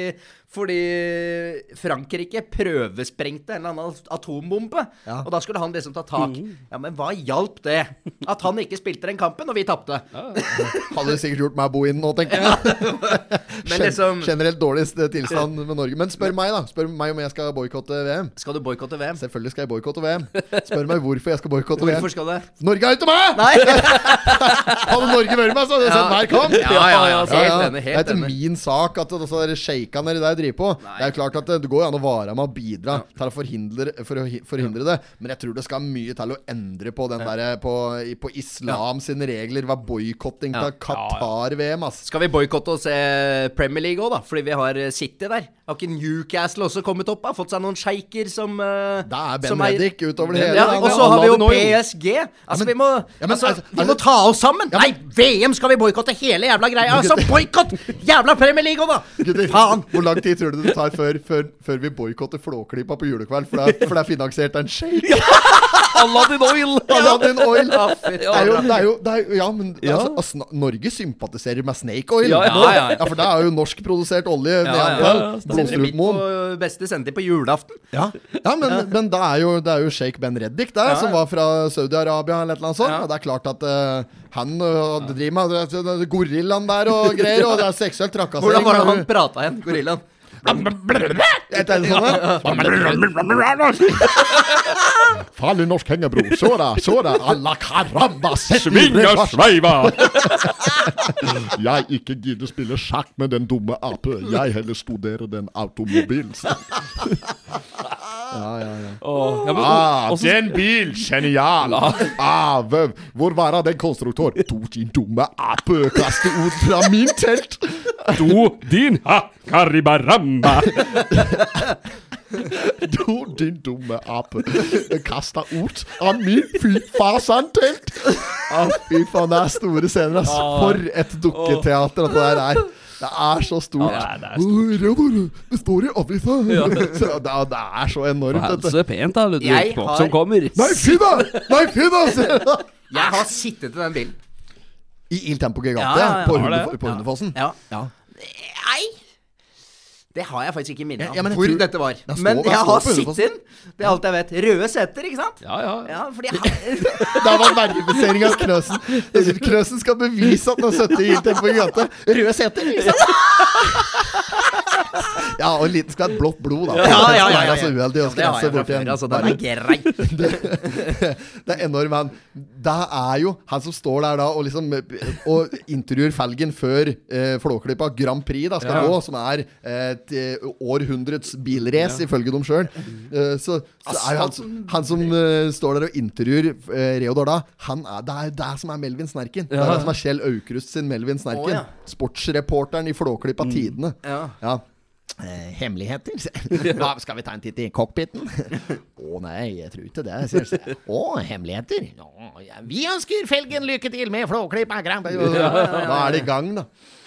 Speaker 2: fordi Frankrike prøvesprengte en eller annen atombombe.
Speaker 1: Ja.
Speaker 2: Og da skulle han liksom ta tak. Ja, men hva hjalp det? At han ikke spilte den kampen, og vi tapte.
Speaker 1: Hadde sikkert gjort meg bo inn nå, tenker jeg.
Speaker 2: Men
Speaker 1: Gen-
Speaker 2: liksom
Speaker 1: Generelt dårligst eh, tilstand med Norge. Men spør meg, da. Spør meg om jeg skal boikotte VM.
Speaker 2: Skal du boikotte VM?
Speaker 1: Selvfølgelig skal jeg boikotte VM. Spør meg hvorfor jeg skal boikotte VM.
Speaker 2: Hvorfor skal det?
Speaker 1: Norge er ute med!
Speaker 2: Nei!
Speaker 1: Hadde Norge vært med, så hadde jeg sett hver kamp.
Speaker 2: Ja, ja, ja. Helt
Speaker 1: Ja, ja. Det er ikke min sak at der shakene nedi der driver på. Det er jo klart at det, det går an å vare med å bidra til å forhindre, for å forhindre det. Men jeg tror det skal mye til å endre på den der på, på islam sine regler. Hva boikotting
Speaker 2: Ja.
Speaker 1: Qatar-VM.
Speaker 2: Skal vi boikotte og se Premier League òg, da? Fordi vi har eh, City der. Har ikke Newcastle også kommet opp? da? Fått seg noen sjeiker som uh,
Speaker 1: Da er Ben Reddik utover det hele.
Speaker 2: Ja, og så har vi jo PSG. Altså,
Speaker 1: men-
Speaker 2: vi må,
Speaker 1: ja, men
Speaker 2: altså,
Speaker 1: altså-
Speaker 2: vi må
Speaker 1: altså-
Speaker 2: ta oss sammen! Nei, VM skal vi boikotte hele jævla greia! Altså, boikott jævla Premier League òg, da!
Speaker 1: Gutter,
Speaker 2: Faen!
Speaker 1: Hvor lang tid tror du det tar før, før, før vi boikotter Flåklypa på julekveld? For det er, for det er finansiert av en shake?
Speaker 3: Aladdin Oil!
Speaker 1: Aladdin Oil!
Speaker 2: Ja,
Speaker 1: Det er jo, det er jo, det er, jo- ja, men
Speaker 3: Ja.
Speaker 1: Altså, Norge sympatiserer med Snake Oil.
Speaker 3: Ja, ja,
Speaker 2: ja, ja.
Speaker 1: For det er jo norskprodusert olje.
Speaker 2: Ja, ja, ja. beste sender på julaften.
Speaker 1: Ja, ja men, men det, er jo, det er jo Sheikh Ben Reddik der,
Speaker 2: Ja,
Speaker 1: som var fra Saudi-Arabia eller et eller annet sånt.
Speaker 2: Ja.
Speaker 1: Og det er klart at uh, han uh, driver med det- det- det- gorillaen der og greier, og det er seksuell trakassering.
Speaker 2: Hvordan var det han prata igjen, gorillaen?
Speaker 1: Et eller annet sånt. Farlig norsk hengebro. Så da, så da. Alla caramba, sett i
Speaker 3: sveiva!
Speaker 1: Jeg ikke gidder spille sjakk med den dumme ape. Jeg heller studerer den automobilen. Ja, ja, ja.
Speaker 3: ja, men,
Speaker 1: Ah, den bil, genial! Ah, hvem- hvor var den konstruktør? Du, din dumme ape, kaste ut fra min telt!
Speaker 3: Du, din ha, karibaramba!
Speaker 1: Du, din dumme ape, kasta ut av min fy fasan-telt! Ah, fy faen, det er store scener, ass. For et dukketeater dette der er. Det er så stort.
Speaker 3: Ja, det er
Speaker 1: stort det står i avisa! Ja. Det, er- det er så enormt, dette.
Speaker 3: Så pent, da, Ludvig,
Speaker 2: har-
Speaker 3: som kommer.
Speaker 1: Nei, fy da! Nei, fy da!
Speaker 2: Jeg har sittet i den bilen.
Speaker 1: I Il Tempo Gigante,
Speaker 2: Ja, ja, ja.
Speaker 1: på,
Speaker 3: det?
Speaker 1: Hundefossen.
Speaker 2: Ja.
Speaker 1: Ja.
Speaker 2: Nei! Det har jeg faktisk ikke minne
Speaker 1: om
Speaker 2: av
Speaker 1: ja,
Speaker 2: hvor
Speaker 1: tror-
Speaker 2: dette var.
Speaker 1: Det
Speaker 2: Men jeg har sittet inn. Det er alt jeg vet. Røde seter, ikke sant?
Speaker 3: Ja, ja. ja.
Speaker 2: Fordi jeg,
Speaker 1: Det var verifisering av Krøsen. Krøsen skal bevise at han har sittet i Tempo Gigante. Røde seter, ikke sant? Ja, og en liten skvett blått blod, da.
Speaker 2: Ja, ja, ja, ja,
Speaker 1: Det så
Speaker 2: ja. det har jeg fra før. Altså, den er grei.
Speaker 1: det er enormt, men det er jo han som står der da og liksom Og intervjuer felgen før eh, Flåklypa Grand Prix da skal
Speaker 3: Ja.
Speaker 1: gå, som er eh, et eh, århundrets bilrace, ifølge dem sjøl. Eh, så, så er jo han, han som eh, står der og intervjuer Reodor da, han er, det er det som er Melvin Snerken. Det er det som er Kjell Aukrust sin Melvin Snerken.
Speaker 2: Oh, ja.
Speaker 1: Sportsreporteren i Flåklypa Tidene.
Speaker 2: Ja.
Speaker 1: Ja. Eh, hemmeligheter? Hva, skal vi ta en titt i cockpiten? Å nei, jeg tror ikke det. Å, oh, hemmeligheter? Oh, ja. Vi ønsker Felgen lykke til med Flåklypa Da er det i gang, da.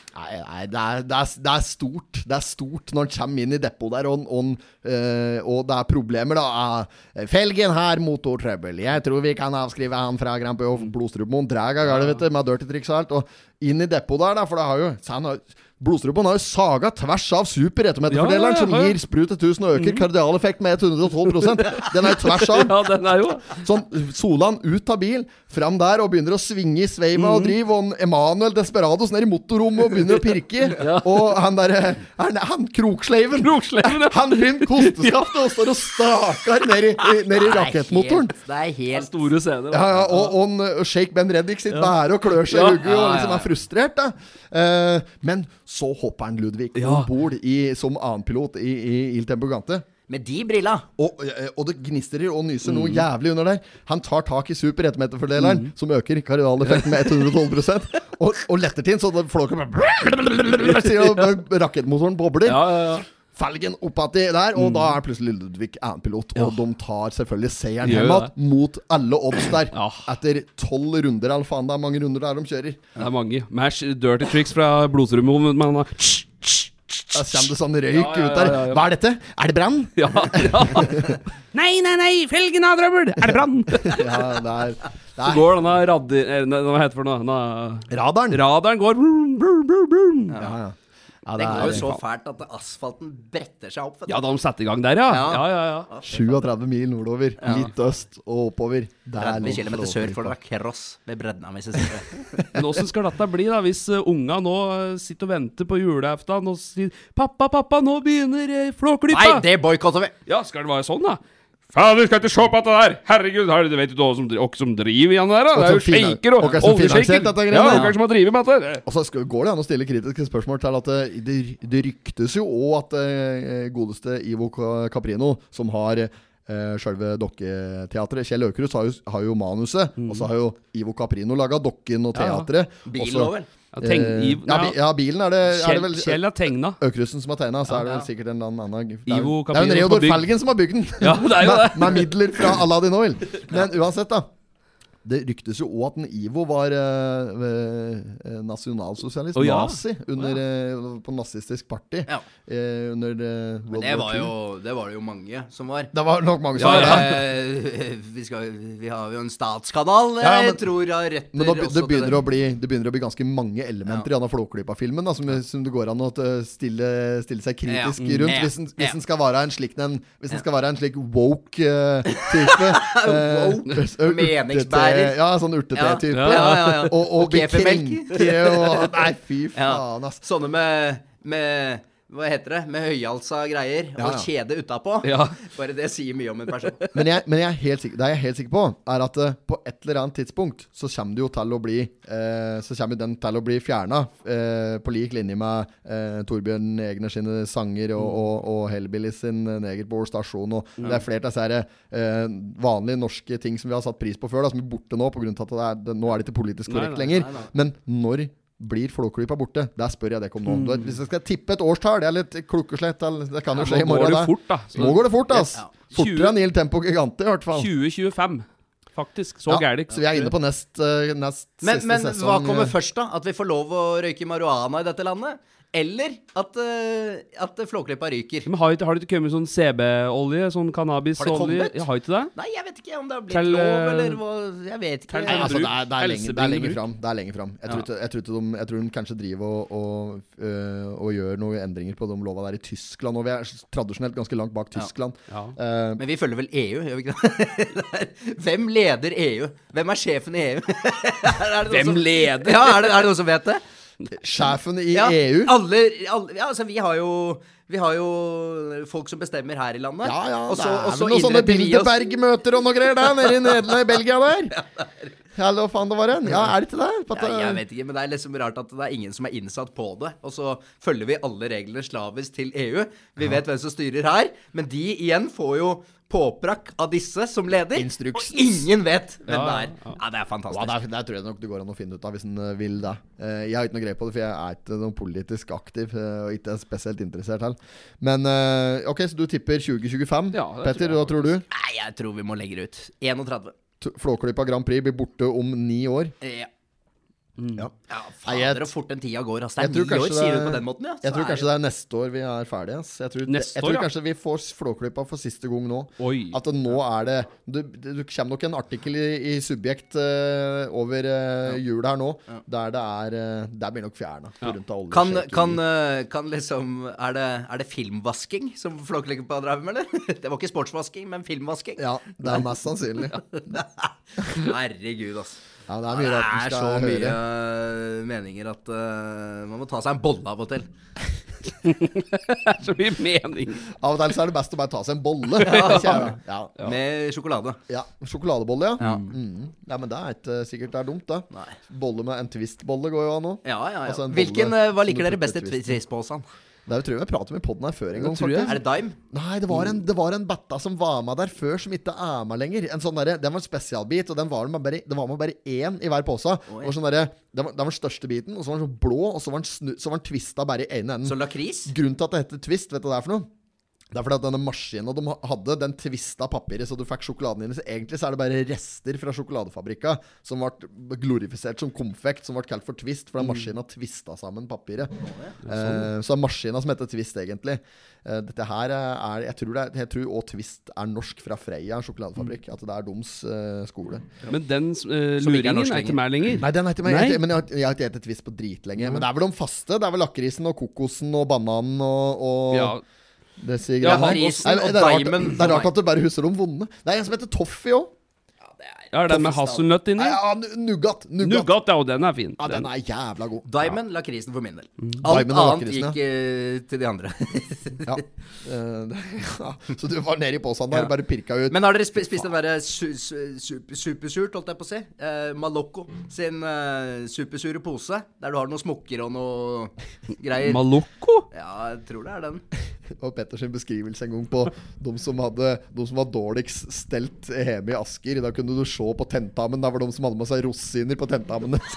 Speaker 1: Nei, nei det, er, det, er, det er stort Det er stort når han kommer inn i depot der, og, og, øh, og det er problemer, da. Eh, Felgen her, motortrøbbel. Jeg tror vi kan avskrive han fra Grand Prix Blodstrupmoen. drar av gårde med dirty tricks og alt. Og inn i depot der, da, for det har jo så han har, Blodstrupen har jo saga tvers av super ettermeterfordeleren,
Speaker 3: Ja, ja, ja,
Speaker 1: som gir sprut til 1000 og øker kardialeffekt med 112% Den er jo tvers av.
Speaker 3: Ja, den er jo
Speaker 1: Sånn, Solan ut av bil, fram der og begynner å svinge i sveiva og drive. Og Emanuel Desperados ned i motorrommet og begynner å pirke. Og han derre han, han kroksleiven
Speaker 3: Kroksleiven, ja.
Speaker 1: Han finner kosteskaftet og står og staker ned i, ned i rakettmotoren.
Speaker 2: Det er helt
Speaker 3: store scener.
Speaker 1: Ja, ja, og, og, og Shake Ben Reddik sitter bare og klør seg i
Speaker 3: Ja.
Speaker 1: rugget og liksom er frustrert. da Uh, Men så hopper han Ludvig
Speaker 3: Ja.
Speaker 1: om bord som annenpilot i, i Il Tempo Gante.
Speaker 2: Med de brilla.
Speaker 1: Og, eh, og det gnistrer og nyser
Speaker 3: Mm.
Speaker 1: noe jævlig under der. Han tar tak i super rettmeterfordeleren, som øker kardinaleffekten med 112 og, og letter til, så det flåker og Rakettmotoren bobler.
Speaker 3: Ja, ja, ja.
Speaker 1: Felgen oppatti der, og da er plutselig Ludvig annenpilot. Og de tar selvfølgelig seieren hjem igjen mot alle odds der.
Speaker 3: Ja.
Speaker 1: Etter tolv runder, eller faen det er mange runder der de kjører.
Speaker 3: Det er mange. Mash dirty tricks fra blodsrommet. Har
Speaker 1: Da kommer det sånn røyk
Speaker 3: Ja, ja,
Speaker 1: ut der.
Speaker 3: ja, ja.
Speaker 1: Hva er dette? Er det brann?
Speaker 3: Ja, ja. Nei, nei, nei! Felgen har trøbbel! Er det brann?
Speaker 1: Ja, det er, det
Speaker 3: Så går denne raddi... eh, Hva heter det for noe? Denne
Speaker 1: radaren.
Speaker 3: radaren går brum, brum, brum, brum.
Speaker 1: Ja, ja. Ja,
Speaker 2: Det går jo så fælt at asfalten bretter seg opp.
Speaker 3: Ja, da de setter i gang der, ja.
Speaker 2: Ja.
Speaker 3: Ja, ja, ja.
Speaker 1: 37 mil nordover, litt øst og oppover. Der
Speaker 2: 30
Speaker 1: lå
Speaker 2: km sør for
Speaker 1: det
Speaker 2: dere cross ved bredden.
Speaker 3: Men åssen skal dette bli, da, hvis uh, unga nå uh, sitter og venter på julaften og sier 'Pappa, pappa, nå begynner uh, Flåklypa'?
Speaker 2: Nei, det boikotter vi!
Speaker 3: Ja, skal det være sånn, da? Du skal ikke se på dette der! Herregud, har du, vet du hva som, som driver igjen der, da? Det er jo shaker og oljeshaker. Ja, hvem som har drevet med dette?
Speaker 1: Og så går det an å stille kritiske spørsmål til at det, det, det ryktes jo òg at eh, godeste Ivo Caprino, som har eh, sjølve dokketeatret Kjell Aukrust har, jo- har jo manuset, og så har jo Ivo Caprino laga dokken og
Speaker 3: Ja, ja.
Speaker 1: teatret.
Speaker 2: Bilen
Speaker 1: Også-?
Speaker 3: Ja, tenk,
Speaker 1: Ivo,
Speaker 3: Iv,
Speaker 1: ja,
Speaker 3: ja,
Speaker 1: bilen er det, er det vel
Speaker 3: Kjell har tegna.
Speaker 1: Økrusten som har tegna, så er det vel sikkert en annen annen det er,
Speaker 3: Ivo
Speaker 1: det er jo Reodor Felgen som har bygd den.
Speaker 3: Ja, det er jo det.
Speaker 1: med, med midler fra Aladdin Oil. Men uansett, da. Det ryktes jo òg at en Ivo var eh, eh, nasjonalsosialist,
Speaker 3: oh, ja.
Speaker 1: nazi, under, eh, på nazistisk party.
Speaker 2: Ja.
Speaker 1: Eh, under World
Speaker 2: Men det
Speaker 1: War
Speaker 2: var,
Speaker 1: II.
Speaker 2: jo, det var det jo mange som var.
Speaker 1: Det var nok mange som
Speaker 2: Ja,
Speaker 1: var det.
Speaker 2: eh, vi, skal, vi har jo en statskanal
Speaker 1: Ja,
Speaker 2: jeg
Speaker 1: men-
Speaker 2: tror har retter
Speaker 1: Men
Speaker 2: da,
Speaker 1: det,
Speaker 2: til
Speaker 1: begynner å bli, det begynner å bli ganske mange elementer i denne Flåklypa-filmen da, som, som det går an å eh, stille, stille seg kritisk
Speaker 2: Ja.
Speaker 1: rundt.
Speaker 2: Ja.
Speaker 1: Hvis den,
Speaker 2: Ja.
Speaker 1: hvis den skal være en slik, en, hvis en skal være en slik woke eh, type. eh,
Speaker 2: Woke.
Speaker 1: uh,
Speaker 2: Meningsbærer.
Speaker 1: Ja, sånn urtete-type.
Speaker 2: Ja, ja, ja.
Speaker 1: Og, og
Speaker 2: Og kefirmelk.
Speaker 1: krenke og Nei, fy
Speaker 2: Ja.
Speaker 1: faen, ass.
Speaker 2: Sånne med, med Hva heter det? Med høyhalsa greier
Speaker 1: Ja,
Speaker 2: og kjede utapå.
Speaker 3: Ja.
Speaker 2: Bare det sier mye om en person.
Speaker 1: Men, jeg, men jeg er helt sikker, det jeg er helt sikker på, er at uh, på et eller annet tidspunkt så kommer det jo til å bli uh, Så kommer den til å bli fjerna. uh, på lik linje med eh, Torbjørn Egner sine sanger og, og, og Hellbillies sin eh, Neger stasjon. Og Det er flere av disse eh, vanlige norske ting som vi har satt pris på før, da, som er borte nå pga. at det er, det, nå er det ikke politisk korrekt
Speaker 3: nei,
Speaker 1: lenger.
Speaker 2: nei, nei.
Speaker 1: Men når blir Flåklypa borte? Der spør jeg dere om nå.
Speaker 3: Mm.
Speaker 1: Hvis jeg skal tippe et årstall, det er litt klokkeslett, det kan jo skje i morgen.
Speaker 3: Nå går det fort, da. Så
Speaker 1: Nå går det fort, ass.
Speaker 2: Ja.
Speaker 1: Fortere enn Il Tempo Gigante, i hvert fall.
Speaker 3: 2025, faktisk. Så
Speaker 1: Ja,
Speaker 3: gærent.
Speaker 1: Så vi er inne på nest, eh, nest
Speaker 2: Men,
Speaker 1: siste
Speaker 2: men
Speaker 1: sesong.
Speaker 2: hva kommer
Speaker 1: eh,
Speaker 2: først, da? At vi får lov å røyke marihuana i dette landet? Eller at, uh, at flåklippa ryker?
Speaker 3: Men har, har det ikke kommet sånn CB-olje? Sånn cannabisolje? Ja, har ikke det?
Speaker 2: Nei, jeg vet ikke om det har blitt
Speaker 3: Kjell,
Speaker 2: lov,
Speaker 3: eh,
Speaker 2: eller hva Jeg vet ikke.
Speaker 1: Nei, altså, det, er, det, er lenger, det er
Speaker 3: lenge
Speaker 1: fram. Det er lenge fram. Jeg, tror
Speaker 3: Ja.
Speaker 1: jeg, tror de, jeg tror de kanskje driver og, og, øh, og gjør noen endringer på de lova der i Tyskland. Og vi er tradisjonelt ganske langt bak Tyskland.
Speaker 3: Ja.
Speaker 1: Eh,
Speaker 2: Men vi følger vel EU, gjør vi ikke det? Hvem leder EU? Hvem er sjefen i EU? Er det
Speaker 3: Hvem
Speaker 2: som-
Speaker 3: leder?
Speaker 2: Ja, er det, er det noen som vet det?
Speaker 1: Sjefen i
Speaker 2: Ja,
Speaker 1: EU
Speaker 2: Alle, alle, ja, altså, vi har jo vi har jo folk som bestemmer her i landet.
Speaker 1: Ja, ja,
Speaker 2: og så,
Speaker 1: det er
Speaker 2: også
Speaker 1: vel noen sånne Bilderberg-møter og noe greier der nede i Nederland, Belgia der. Eller hva faen det var en. Ja, er det ikke det?
Speaker 2: Ja, jeg vet ikke, men det er liksom rart at det er ingen som er innsatt på det. Og så følger vi alle reglene slavisk til EU. Vi vet hvem som styrer her, men de igjen får jo påprakk av disse som leder.
Speaker 1: Instruks.
Speaker 2: Og ingen vet hvem
Speaker 3: Ja,
Speaker 2: det er.
Speaker 3: ja.
Speaker 2: Ja, det er
Speaker 1: Ja,
Speaker 2: fantastisk.
Speaker 1: der, der tror jeg nok det går an å finne ut av hvis en eh, vil det. Eh, jeg har ikke noe greie på det, for jeg er ikke noe politisk aktiv eh, og ikke spesielt interessert heller. Men eh, ok, så du tipper 2025.
Speaker 3: Ja,
Speaker 1: Petter, hva tror du?
Speaker 2: Nei, jeg tror vi må legge det ut. 31.
Speaker 1: Flåklypa Grand Prix blir borte om ni år.
Speaker 2: Ja.
Speaker 1: Ja.
Speaker 2: Ja, fader, og fort den tida går. Altså. Det
Speaker 1: Jeg
Speaker 2: er
Speaker 1: tror
Speaker 2: ni år, sier du på den måten, ja.
Speaker 1: Jeg tror kanskje det er neste år vi er ferdige. Altså. Jeg tror,
Speaker 3: Neste
Speaker 1: jeg
Speaker 3: år,
Speaker 1: tror
Speaker 3: ja.
Speaker 1: kanskje vi får Flåklypa for siste gang nå.
Speaker 3: Oi.
Speaker 1: At nå er det Det, det, kommer nok en artikkel i, i Subjekt uh, over uh, jul her nå, der det er uh, Der blir nok fjerna.
Speaker 3: Ja.
Speaker 2: Kan, kan, kan liksom er det, er det filmvasking som Flåklypa driver med, eller? Det var ikke sportsvasking, men filmvasking.
Speaker 1: Ja, det er mest sannsynlig.
Speaker 2: Herregud, ass.
Speaker 1: Ja, det er mye rart
Speaker 2: det er så
Speaker 1: høre.
Speaker 2: mye eh, meninger at uh, man må ta seg en bolle av og til.
Speaker 3: Det er så mye mening.
Speaker 1: Av og til så er det best å bare ta seg en bolle. Ja. Ja.
Speaker 2: Med sjokolade.
Speaker 1: ja. Sjokoladebolle, ja.
Speaker 2: Ja.
Speaker 1: Mm. ja. Men det er ikke sikkert det er dumt, det.
Speaker 2: Nei.
Speaker 1: Bolle med en Twist-bolle går jo an òg.
Speaker 2: Ja, ja, ja.
Speaker 1: Altså
Speaker 2: Hvilken, eh, Hva liker dere best i
Speaker 1: twist-posen?
Speaker 2: Twist-posen?
Speaker 1: Det tror jeg vi pratet om i poden her før en gang.
Speaker 3: tror jeg.
Speaker 2: Er det Dime?
Speaker 1: Nei, det var, en, det var en betta som var med der før, som ikke er med lenger. En sånn der, Den var en spesialbit, og den var med bare, det var med bare én i hver pose. Oh, var sånn det var, det var den største biten, og så var den så blå, og så var den, snu, så var den twista bare i ene enden.
Speaker 2: Så lakris?
Speaker 1: Grunnen til at det heter Twist, vet du hva det er for noe? Det er fordi at denne maskinen de hadde, den tvista papiret så du fikk sjokoladen inn. Så egentlig så er det bare rester fra sjokoladefabrikka som ble glorifisert som konfekt, som ble kalt for Twist, for den maskinen tvista sammen papiret. Eh, så er maskinen som heter Twist, egentlig. Eh, dette her er Jeg tror, det er, jeg tror også Twist er norsk fra Freia sjokoladefabrikk. At det er deres eh, skole.
Speaker 3: Men den uh,
Speaker 2: Som er
Speaker 3: luringen er ikke meg lenger.
Speaker 1: Nei, den er ikke
Speaker 3: meg.
Speaker 1: Jeg, men jeg, har- jeg har ikke spist på dritlenge. Men det er vel de faste. Det er vel lakrisen og kokosen og bananen og, og
Speaker 3: Ja,
Speaker 1: disse
Speaker 3: Ja,
Speaker 1: det, er rart, det er rart at du bare husker de vonde. Det er en som heter Toffee òg.
Speaker 3: ja, er den med hasselnøtt inni?
Speaker 1: Ja, Nougat. Nougat.
Speaker 3: Nougat, ja, og den er fin.
Speaker 1: Ja, den er jævla god.
Speaker 2: Diamond, lakrisen for min del. Alt
Speaker 1: Diamond og
Speaker 2: annet
Speaker 1: lakrisen,
Speaker 2: gikk eh, til de andre.
Speaker 1: Ja. Eh, ja. Så du var nede i posen der
Speaker 2: Ja.
Speaker 1: og bare pirka ut.
Speaker 2: Men har dere sp spist den derre su su supersurt, holdt jeg på å si? Eh, Malocco sin eh, supersure pose, der du har noen smokker og noe greier.
Speaker 3: Malocco?
Speaker 2: ja, jeg tror det er den.
Speaker 1: Det var Petters beskrivelse en gang på de som, hadde, de som var dårligst stelt hjemme i Asker. Da kunne du se på tentamen. Der var de som hadde med seg rosiner på tentamen.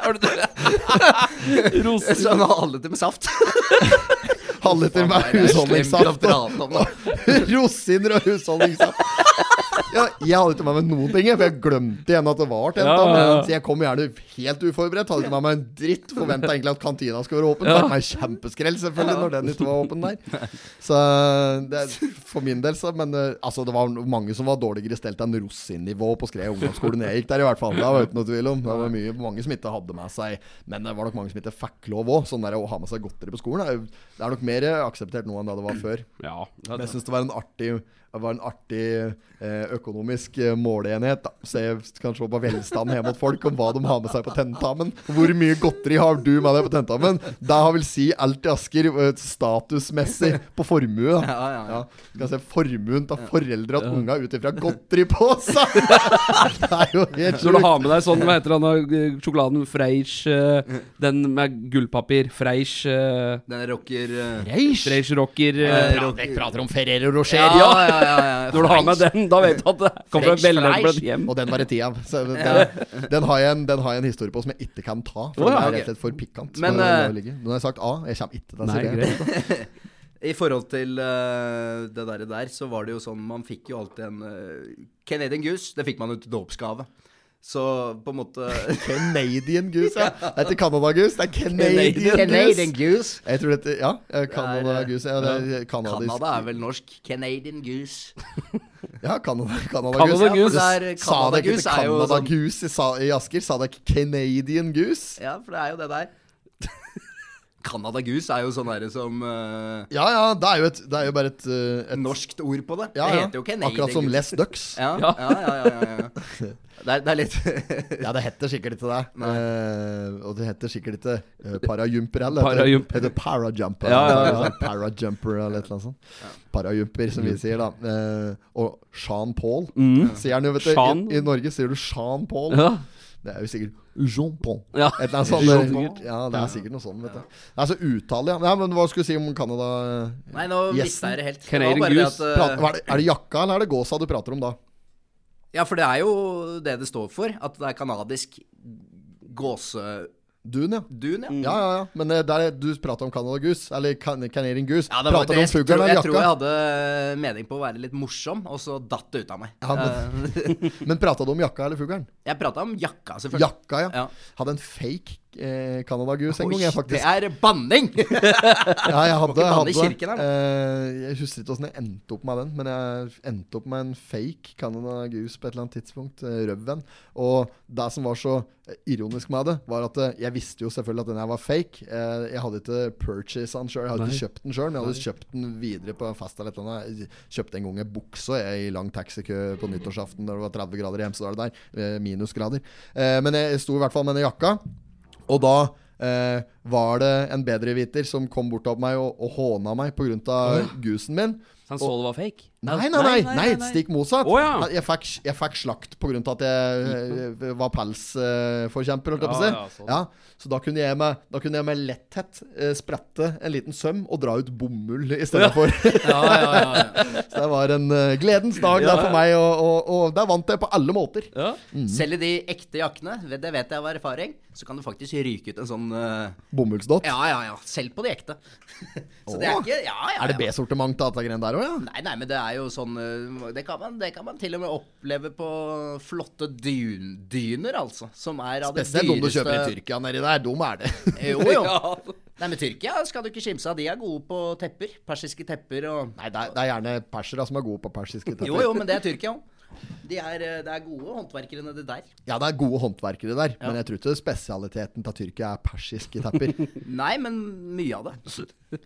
Speaker 3: Har du det? Roser.
Speaker 2: Sånn halvliter med saft.
Speaker 1: Halvliter med husholdningssaft.
Speaker 2: da.
Speaker 1: Rosiner og husholdningssaft. Ja, jeg hadde ikke med meg noen ting, for jeg glemte igjen at det var tenta.
Speaker 3: Ja, ja, ja.
Speaker 1: Så jeg kom gjerne helt uforberedt. Hadde ikke med meg en dritt. Forventa egentlig at kantina skulle være åpen. Fikk meg kjempeskrell selvfølgelig når den ikke var åpen der. Så det, er- for min del så Men eh, altså, det var mange som var dårligere stelt enn Rosin-nivå på Skred ungdomsskole jeg gikk der, i hvert fall. Det var ikke noe tvil om. Det var mye, mange som ikke hadde med seg Men det var nok mange som ikke fikk lov òg. Sånn der å ha med seg godteri på skolen det er nok mer akseptert nå enn det det var før.
Speaker 3: Ja.
Speaker 1: Men jeg syns det var en artig det var en artig eh, økonomisk eh, måleenhet. da Så jeg kan se på velstanden hjemme hos folk om hva de har med seg på tentamen. Hvor mye godteri har du med deg på tentamen? Det har vel si alt i Asker eh, statusmessig på formue. da
Speaker 2: Ja, ja, ja.
Speaker 1: ja. Skal se formuen til foreldre og unga ut ifra godteripose! det er jo helt
Speaker 3: Når du har med deg sånn, hva heter den sjokoladen Freisch Den med gullpapir. Freisch
Speaker 2: Den rocker Freisch,
Speaker 3: Freisch rocker eh,
Speaker 2: Eh,
Speaker 1: prater om Ferrero Rocher.
Speaker 2: ja, ja, ja, ja, ja.
Speaker 3: Når du har med den, da vet du at det kommer fra
Speaker 2: Freisch.
Speaker 3: hjem.
Speaker 1: Og den var det ti av. Så den, den, har jeg en, den har jeg en historie på som jeg ikke kan ta. For
Speaker 3: oh, ja,
Speaker 1: den er rett og slett for pikant.
Speaker 2: Men, eh,
Speaker 1: Nå har jeg sagt A. Jeg kommer ikke til å si det.
Speaker 3: greit.
Speaker 2: I forhold til uh, det der, der, så var det jo sånn Man fikk jo alltid en uh, Canadian Goose. Det fikk man jo til dåpsgave. Så på en måte
Speaker 1: Canadian Goose, ja. Det er ikke Canada Goose, det er Canadian,
Speaker 2: Canadian
Speaker 1: Goose.
Speaker 2: Goose.
Speaker 1: Jeg tror dette Ja, Canada
Speaker 2: er,
Speaker 1: Goose. Ja, det er kanadisk.
Speaker 2: Canada er vel norsk. Canadian Goose.
Speaker 1: Ja, Canada, Canada,
Speaker 3: Canada
Speaker 1: Goose.
Speaker 3: Goose.
Speaker 2: Ja, for det er-
Speaker 1: Sa
Speaker 2: Canada
Speaker 1: dere ikke
Speaker 2: Goose er
Speaker 1: Canada
Speaker 2: sånn
Speaker 1: Goose i, sa, i Asker? Sa dere Canadian Goose?
Speaker 2: Ja, for det er jo det der. Canada Goose er jo sånn derre som uh,
Speaker 1: Ja, ja, det er jo, et, det er jo bare et, eh, et
Speaker 2: Norskt ord på det.
Speaker 1: ja,
Speaker 2: det heter jo Canadian
Speaker 1: Akkurat som
Speaker 2: Goose.
Speaker 1: Les Ducks.
Speaker 2: Ja, ja, ja. ja, ja, ja. Det, er, det er litt
Speaker 1: Ja, det heter sikkert ikke det. Uh, og det heter sikkert ikke uh, parajumper heller. Det heter parajumper.
Speaker 3: Ja, ja, ja.
Speaker 1: Parajumper eller et eller annet sånt. Parajumper, som vi sier, da. Uh, og Jean Paul sier han jo, vet du. I, I Norge sier du Jean Paul.
Speaker 3: Ja.
Speaker 1: Det er jo sikkert Jean Paul.
Speaker 3: Ja.
Speaker 1: Et eller annet sånt. Ja, det er sikkert noe sånt, vet du. Altså uttale, ja. ja. Men hva skulle du si om Canada?
Speaker 2: Nei, nå mista jeg det helt. Det
Speaker 3: Canadian
Speaker 2: var bare det at,
Speaker 1: er det jakka eller er det gåsa du prater om da?
Speaker 2: Ja, for det er jo det det står for. At det er kanadisk gåse...
Speaker 1: Dun, ja.
Speaker 2: Dun, ja.
Speaker 1: Ja, ja, ja. Men eh, der, du prater om Canada Goose, eller can Canadian Goose.
Speaker 2: Ja, det var, det,
Speaker 1: om
Speaker 2: jeg, tror, jeg tror jeg hadde mening på å være litt morsom, og så datt det ut av meg.
Speaker 1: Ja,
Speaker 2: men
Speaker 1: Men prata du om jakka eller fuglen?
Speaker 2: jeg prata om jakka, selvfølgelig.
Speaker 1: Jakka, ja.
Speaker 2: Ja.
Speaker 1: Hadde en fake eh, Canada Goose en gang, jeg, faktisk.
Speaker 2: det er banning!
Speaker 1: Ja, jeg hadde,
Speaker 2: banne
Speaker 1: hadde
Speaker 2: kirken,
Speaker 1: eh, Jeg husker ikke åssen jeg endte opp med den, men jeg endte opp med en fake Canada Goose på et eller annet tidspunkt. eh, Røven. Og det som var så ironisk med det, var at jeg visste jo selvfølgelig at den her var fake. Jeg hadde ikke purchase den sjøl, jeg hadde
Speaker 3: Nei.
Speaker 1: ikke kjøpt den sjøl, men jeg hadde kjøpt den videre på fest eller et eller annet. Kjøpte en gang en bukse i lang taxikø på nyttårsaften da det var 30 grader i Hemsedal der. Minusgrader. Men jeg sto i hvert fall med den jakka. Og da eh, var det en bedreviter som kom bort til meg og, og håna meg pga. gusen min.
Speaker 3: Så han så det var fake?
Speaker 1: Nei, nei, nei, nei, stikk motsatt.
Speaker 3: Å, ja.
Speaker 1: Jeg, fikk, jeg fikk slakt pga. at jeg eh, var pelsforkjemper, holdt jeg på å si.
Speaker 3: Ja, ja, sånn.
Speaker 1: Ja, så da kunne, jeg med, da kunne jeg med letthet eh, sprette en liten søm og dra ut bomull i stedet for.
Speaker 2: Ja, ja, ja, ja.
Speaker 1: så det var en eh, gledens dag
Speaker 3: Ja,
Speaker 1: der for meg, og, og, og der vant jeg på alle måter.
Speaker 3: Ja.
Speaker 2: Selv i de ekte jakkene, det vet jeg av erfaring, så kan du faktisk ryke ut en sånn eh,
Speaker 1: Bomullsdott.
Speaker 2: Ja, ja, ja. Selv på de ekte. så det er ikke Ja, ja.
Speaker 1: Er det
Speaker 2: ja.
Speaker 1: B-sortiment av dette greiene der òg, ja?
Speaker 2: Nei, nei, men det er jo sånn eh, det kan, man, det kan man til og med oppleve på flotte dyn, dyner, altså. Som er av det
Speaker 1: Spesielt om du kjøper i Tyrkia nedi der. Dum er det.
Speaker 2: Jo, jo. Nei, men Tyrkia skal du ikke skimse av. De er gode på tepper. Persiske tepper og
Speaker 1: Nei, det er, det er gjerne persere som er gode på persiske tepper.
Speaker 2: Jo, jo, men det er Tyrkia òg. De er, eh, det er gode håndverkere nedi der.
Speaker 1: Ja, det er gode håndverkere der, men jeg tror ikke spesialiteten til Tyrkia er persiske tepper.
Speaker 2: Nei, men mye av det.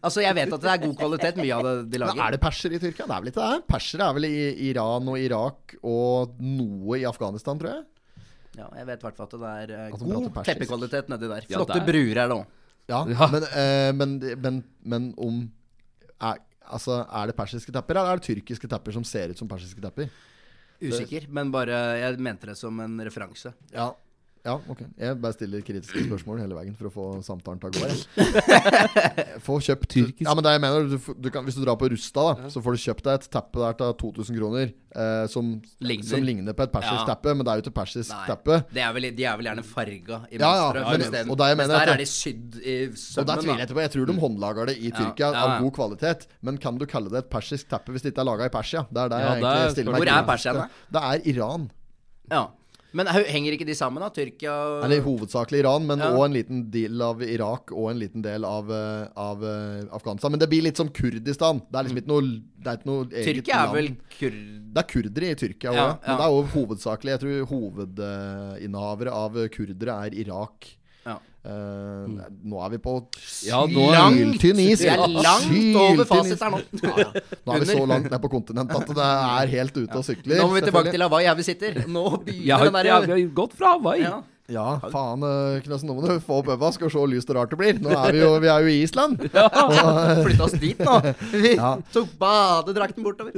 Speaker 2: Altså, jeg vet at det er god kvalitet, mye av det de lager.
Speaker 1: Men er det persere i Tyrkia? Det er vel ikke det? Persere er vel i Iran og Irak og noe i Afghanistan, tror jeg.
Speaker 2: Ja, jeg vet i hvert fall at det er
Speaker 1: Altså,
Speaker 2: god teppekvalitet nedi der. Flotte
Speaker 3: ja, er-
Speaker 2: bruer er det òg.
Speaker 1: Ja,
Speaker 3: Ja.
Speaker 1: Men, uh, men, men, men om er, Altså, er det persiske tepper, eller er det tyrkiske tepper som ser ut som persiske tepper?
Speaker 2: Usikker, men bare Jeg mente det som en referanse.
Speaker 1: Ja. Ja, ok. Jeg bare stiller kritiske spørsmål hele veien for å få samtalen til å gå. jeg. Få kjøpt
Speaker 3: Tyrkisk.
Speaker 1: Ja, men det jeg mener du, du kan, Hvis du drar på Rusta, da så får du kjøpt deg et teppe der til 2000 kroner eh, som,
Speaker 2: Ligner.
Speaker 1: som ligner på et persisk
Speaker 2: Ja.
Speaker 1: teppe, men det er jo ikke persisk
Speaker 2: Nei,
Speaker 1: teppe.
Speaker 2: det er vel, de er vel gjerne farga i
Speaker 1: Ja, ja,
Speaker 2: mønsteret.
Speaker 1: men-
Speaker 2: men,
Speaker 1: og mener
Speaker 2: der er de sydd i
Speaker 1: Og der
Speaker 2: sømmen.
Speaker 1: tviler jeg etterpå. på. Jeg tror de håndlager det i Tyrkia av god kvalitet. Men kan du kalle det et persisk teppe hvis det ikke er laga i Persia? Det er
Speaker 3: der
Speaker 1: jeg egentlig stiller meg
Speaker 2: Hvor er Persia da?
Speaker 1: Det er Iran.
Speaker 2: Ja. Men he- henger ikke de sammen, da? Tyrkia og
Speaker 1: Eller hovedsakelig Iran, men
Speaker 2: Ja.
Speaker 1: en liten del av Irak og en liten del av, eh, av eh, Afghanistan. Men det blir litt som Kurdistan. Det er liksom ikke noe Det er ikke noe eget
Speaker 2: Tyrkia er
Speaker 1: land.
Speaker 2: vel kurd...
Speaker 1: Det er kurdere i Tyrkia òg,
Speaker 2: Ja,
Speaker 1: men det er jo hovedsakelig Jeg tror hovedinnehavere av kurdere er Irak.
Speaker 2: Ja.
Speaker 1: mm. Nå er vi på
Speaker 3: Ja,
Speaker 1: syltynn is.
Speaker 2: Vi er langt
Speaker 1: syltynn
Speaker 2: over her nå.
Speaker 1: Ja, ja. Nå er vi så langt ned på kontinentet at det er helt ute og sykler.
Speaker 2: Nå må vi tilbake til Hawaii, her vi sitter. Nå begynner den der
Speaker 3: ja, vi har gått fra Hawaii.
Speaker 2: ja.
Speaker 1: Ja, faen, eh, Knøsen, nå må du få opp øva. Skal se hvor lyst og rart det blir. Nå er vi jo, vi er jo i Island.
Speaker 2: Flytta oss dit nå. Vi
Speaker 1: Ja.
Speaker 2: tok badedrakten bortover.